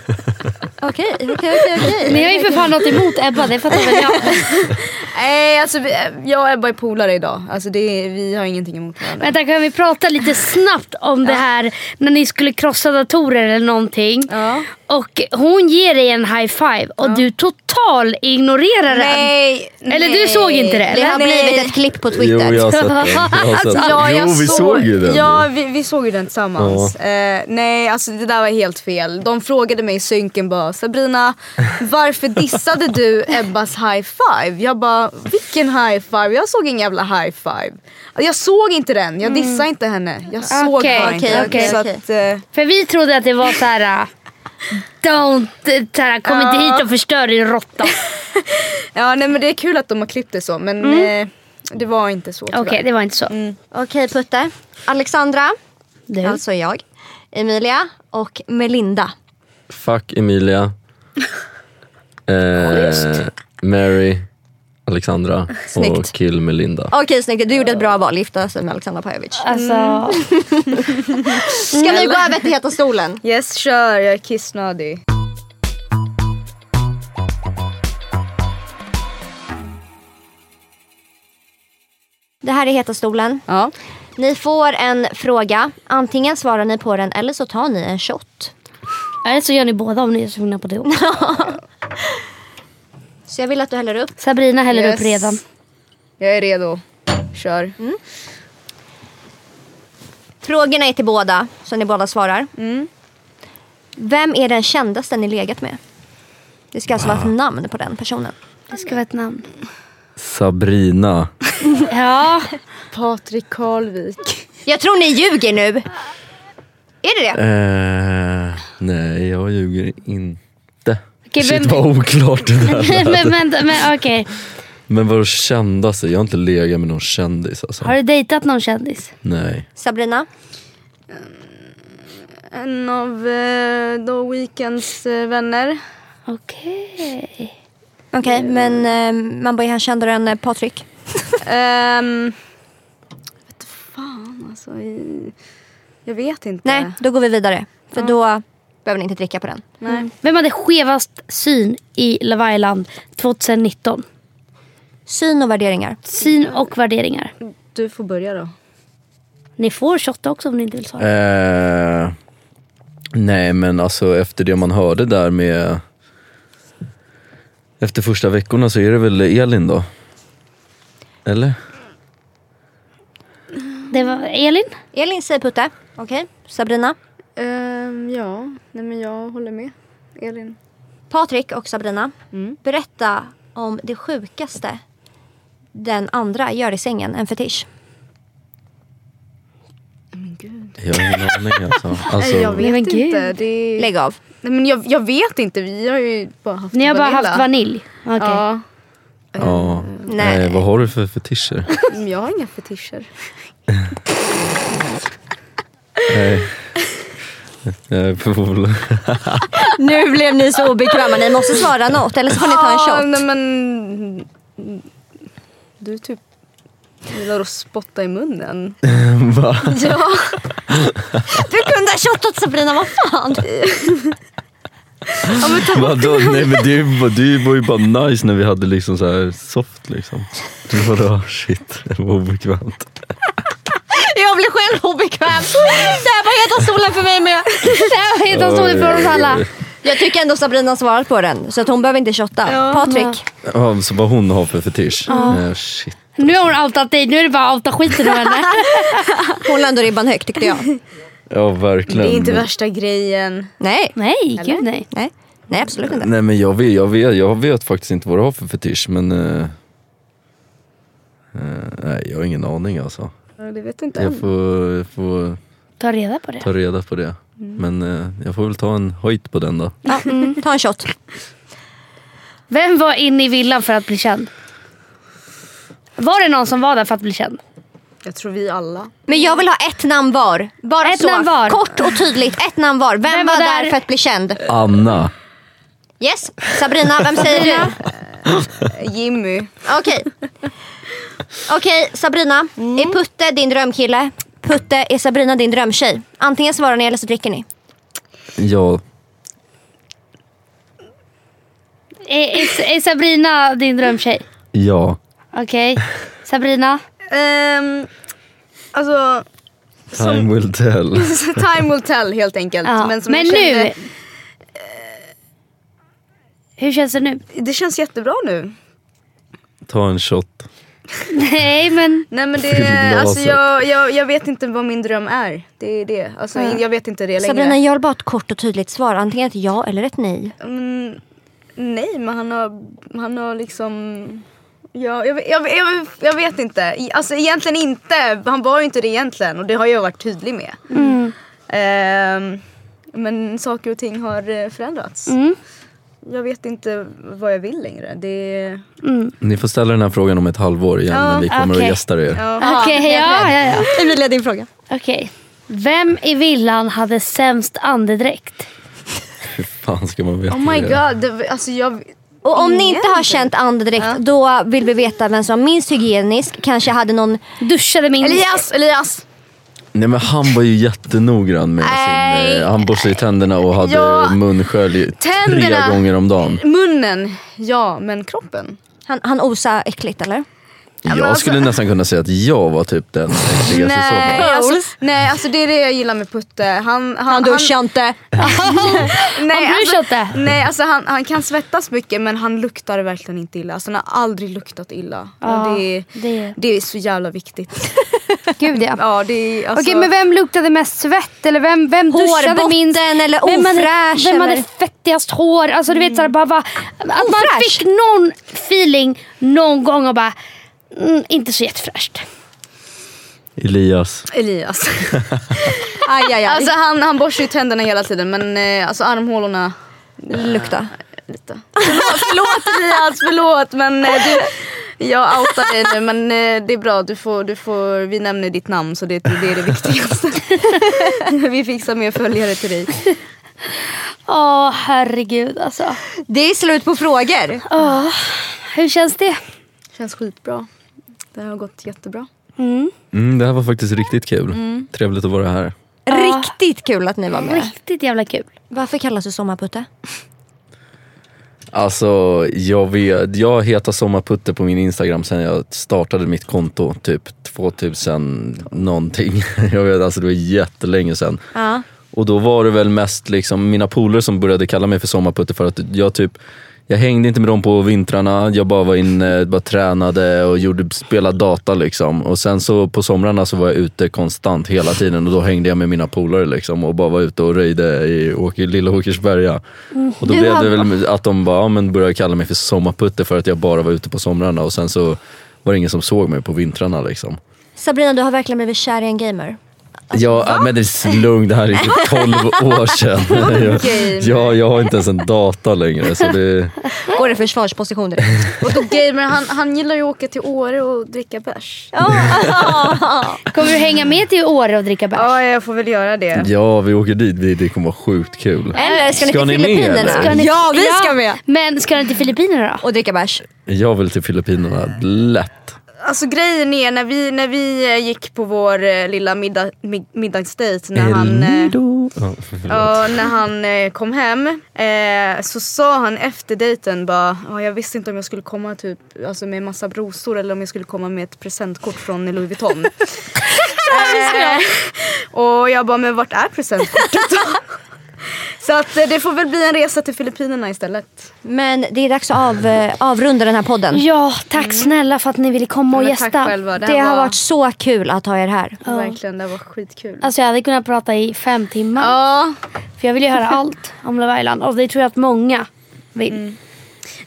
Okej, okej, okej. okej. Ni har ju för fan något emot Ebba, det fattar väl jag. Nej alltså vi, jag och Ebba är polare idag. Alltså det, är- vi har ingenting emot varandra. Vänta, kan vi prata lite snabbt om det här när ni skulle krossa datorer eller någonting. Ja. Och hon ger dig en high five och du total ignorerar den. Nej, Eller nej. du såg inte det? Det har Nej. blivit ett klipp på Jo, Twitter. jag har sett den. Jag har sett den. Ja, jag jo, vi såg, såg ju den. Ja, vi, vi såg ju den tillsammans. Eh, nej, alltså det där var helt fel. De frågade mig i synken bara, Sabrina, varför dissade du Ebbas high five? Jag bara, vilken high five? Jag såg ingen jävla high five. Jag såg inte den, jag dissade inte henne. Jag såg Okej, bara inte. okej, så okej. att, eh, För vi trodde att det var så här. äh, Don't, äh, så här, kom inte hit och förstör din råtta. ja, nej, men det är kul att de har klippt det så, men eh, det var inte så Okej, tyvärr. det var inte så. Okej Putte. Alexandra, Du. alltså jag. Emilia och Melinda. Fuck Emilia. Eh, Mary. Alexandra. Snyggt. Och kill Melinda. Okej snyggt, du gjorde ett bra val. Gifta sig med Alexandra Pajovic. Alltså, Ska vi gå över till Heta stolen? Yes, kör. Jag är kissnödig. Det här är Heta stolen. Ja. Ni får en fråga. Antingen svarar ni på den eller så tar ni en shot. Eller så gör ni båda om ni är sugna på det. Så jag vill att du häller upp. Sabrina häller Yes. upp redan. Jag är redo. Kör. Frågorna är till båda, så ni båda svarar. Mm. Vem är den kändaste ni legat med? Det ska alltså vara ett namn på den personen. Det ska vara ett namn. Sabrina. Ja, Patrik Karlvik. Jag tror ni ljuger nu. Är det det? Eh, nej, jag ljuger inte. Okej, Shit vem- vad oklart det där men vänta, men okej. Men vadå kändaste? Jag har inte legat med någon kändis alltså. Har du dejtat någon kändis? Nej. Sabrina? En av eh, The Weeknds eh, vänner. Okej. Okej, men eh, man bara är han kändare än eh, Patrik. Um, vet fan alltså. Jag vet inte. Nej, då går vi vidare. För då behöver ni inte dricka på den. Nej. Vem hade skevast syn i Love Island 2019? Syn och värderingar. Syn och värderingar. Du får börja då. Ni får shotta också om ni inte vill svara. Eh, nej men alltså efter det man hörde där med Efter första veckorna så är det väl Elin då? Eller? Det var Elin. Elin säger Putte. Okej, Sabrina. Ehm, ja, nej men jag håller med. Elin. Patrik och Sabrina. Mm. Berätta om det sjukaste den andra gör i sängen, en fetisch. Men gud. Jag har ingen aning alltså. alltså Nej, jag vet men inte. Det. Lägg av. Nej, men jag, jag vet inte. Vi har ju bara haft Ni har bara Vanilla. haft vanilj. Okej. Ja. ja. Nej. Nej. vad har du för fetischer? Jag har inga fetischer. Nej. Väl... Nu blev ni så obekväma, ni måste svara något eller så får ni ta en shot. nej, men... Du typ gillar att spotta i munnen. Va? Ja. Du kunde ha shotat Sabrina, vad fan? ja men Vadå? Nej men det, var- det var ju bara nice när vi hade liksom så här soft liksom. Det var då, shit, det var obekvämt. Jag blir själv obekväm. Det här var heta stolen för mig med. Heta stolen för oss alla. Jag tycker ändå Sabrina har svarat på den så att hon behöver inte shotta. Ja. Patrik, Ja, så vad hon har för fetisch? Eh, shit. Nu har hon outat dig, nu är det bara att outa skiten ur henne. hon la ändå ribban högt tyckte jag. Ja verkligen. Det är inte värsta grejen. Nej, Nej, gud nej. nej, nej absolut inte. Nej men jag vet, jag, vet, jag vet faktiskt inte vad du har för fetisch men... eh, eh, nej jag har ingen aning alltså. Ja, Det vet inte Jag än. får, jag får Ta reda på det. ta reda på det. Men eh, jag får väl ta en höjt på den då. Ja, mm, ta en shot. Vem var inne i villan för att bli känd? Var det någon som var där för att bli känd? Jag tror vi alla. Men jag vill ha ett namn var. Bara Ett så. namn var. Kort och tydligt, ett namn var. Vem, Vem var, var där? där? för att bli känd? Anna. Yes, Sabrina, vem säger du? Jimmy. Okej. Okej, Sabrina. Är Putte din drömkille? Putte, är Sabrina din drömtjej? Antingen svarar ni eller så dricker ni. Ja, Är, är, är Sabrina din drömtjej? ja. Okej. Sabrina? Ehm, alltså, Time will tell. time will tell helt enkelt. Ja. Men, som Men jag nu? kände, Hur känns det nu? det känns jättebra nu. Ta en shot. Nej men Nej men det, alltså jag, jag, jag vet inte vad min dröm är. Det är det. Alltså, Jag vet inte det längre. Sabrina, jag vill bara ett kort och tydligt svar. Antingen ett ja eller ett nej. Mm, nej men han har, han har liksom Ja, jag, jag, jag, jag vet inte. Alltså egentligen inte. Han var ju inte det egentligen och det har jag varit tydlig med. Ehm, men saker och ting har eh, förändrats. Jag vet inte vad jag vill längre. Det Ni får ställa den här frågan om ett halvår igen Ja, när vi kommer okej. och gästar er. ja. Okej, ja, ja, ja. Emilia, din fråga. Okej. Vem i villan hade sämst andedräkt? Hur fan ska man veta Oh my det? god. Alltså jag, Och om ni inte har känt andedräkt, då vill vi veta vem som var minst hygienisk. Kanske hade någon... Duschade min... Elias, Elias. Nej men han var ju jättenoggrann med sin... Eh, han borstade i tänderna och hade Ja. munskölj tre gånger om dagen. Munnen, ja men kroppen. Han, han osade äckligt eller? men Jag alltså- skulle nästan kunna säga att jag var typ den äckligaste Nej alltså, nej alltså det är det jag gillar med Putte. Han, han, Han duschade inte. nej, Han alltså, inte. nej alltså han, han kan svettas mycket men han luktar verkligen inte illa. Alltså han har aldrig luktat illa. Ja, det, är, det- det är så jävla viktigt. Gud ja. Ja, det alltså, Okej men vem luktade mest svett? Eller vem, vem duschade minst? eller Vem hade, ofräsch vem eller- hade fettigast hår? Alltså du vet såhär, bara, bara, att man Ofräsch? fick någon feeling någon gång och bara mm, inte så jättefräscht. Elias. Elias. Aj, aj, aj. alltså han, han borstar ju tänderna hela tiden men eh, alltså armhålorna Lukta. lite. Förlåt, förlåt Elias, förlåt men eh, du, jag outar dig nu men eh, det är bra. Du får, du får, vi nämner ditt namn så det, det är det viktigaste. vi fixar mer följare till dig. Åh herregud alltså. Det är slut på frågor. Åh, hur känns det? Känns skitbra. Det har gått jättebra. Mm, det här var faktiskt riktigt kul. Trevligt att vara här. Riktigt kul att ni var med. Riktigt jävla kul. Varför kallas du Sommarputte? Alltså, jag vet, jag heter Sommarputte på min Instagram sen jag startade mitt konto, typ 2000 någonting. Jag vet, alltså det var jättelänge sedan. Ja. Och då var det väl mest liksom mina polare som började kalla mig för Sommarputte för att jag typ jag hängde inte med dem på vintrarna, jag bara var inne, bara tränade och gjorde, spelade data liksom. Och sen så på somrarna så var jag ute konstant hela tiden och då hängde jag med mina polare liksom och bara var ute och röjde i Åker, Lilla Åkersberga. Och då Du blev det väl att de bara, ja, men började kalla mig för Sommarputte för att jag bara var ute på somrarna och sen så var det ingen som såg mig på vintrarna liksom. Sabrina, du har verkligen blivit kär i en gamer. Ja, men det är lugnt, det här är typ 12 år sedan. jag, Gamer. jag, jag har inte ens en data längre. Så det, Går i försvarsposition direkt. Och då gamer, han, han gillar ju att åka till Åre och dricka bärs. Kommer du hänga med till Åre och dricka bärs? Ja, jag får väl göra det. ja, vi åker dit, det, det kommer vara sjukt kul. Eller ska ni Ska till ni med, Filippinerna? ni- Ja, vi ska med! Men ska ni till Filippinerna då? Och dricka bärs. Jag vill till Filippinerna, lätt. Alltså grejen är när vi, när vi eh, gick på vår eh, lilla middag, mid, middagsdejt när han, eh, Elnido. Ja, förlåt. ja, när han eh, kom hem eh, så sa han efter dejten bara ja, jag visste inte om jag skulle komma typ, alltså med massa brosor eller om jag skulle komma med ett presentkort från Louis Vuitton. eh, och jag bara men vart är presentkortet då? Så att eh, det får väl bli en resa till Filippinerna istället. Men det är dags att av, eh, avrunda den här podden. Ja, tack snälla för att ni ville komma och tack gästa. själva. Det, Det har var, varit så kul att ha er här. verkligen, det var skitkul. Alltså jag hade kunnat prata i fem timmar. Ja, För jag vill ju höra allt om Love Island. Och det tror jag att många vill.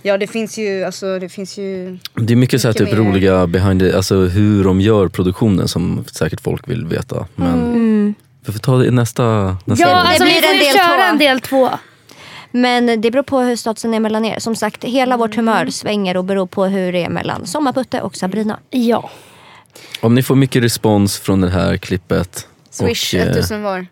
ja det finns ju, alltså det finns ju Det är mycket så här Mycket typ mer. roliga behind the, alltså hur de gör produktionen som säkert folk vill veta. Men vi får ta det i nästa, nästa Ja, alltså blir vi får en ju del köra två. en del två. Men det beror på hur statusen är mellan er. Som sagt, hela vårt humör svänger och beror på hur det är mellan Sommarputte och Sabrina. Ja. Om ni får mycket respons från det här klippet Swish och, eh, 1000 var.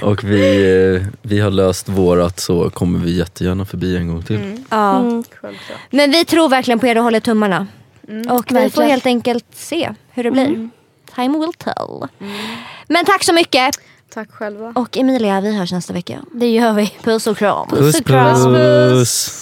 och vi, eh, vi har löst vårat så kommer vi jättegärna förbi en gång till. Ja. Självklart. Men vi tror verkligen på er och håller tummarna. Och vi får verkligen. helt enkelt se hur det blir. Time will tell. Men tack så mycket. Tack själva. Och Emilia, vi hörs nästa vecka. Det gör vi. Puss och kram. Puss puss!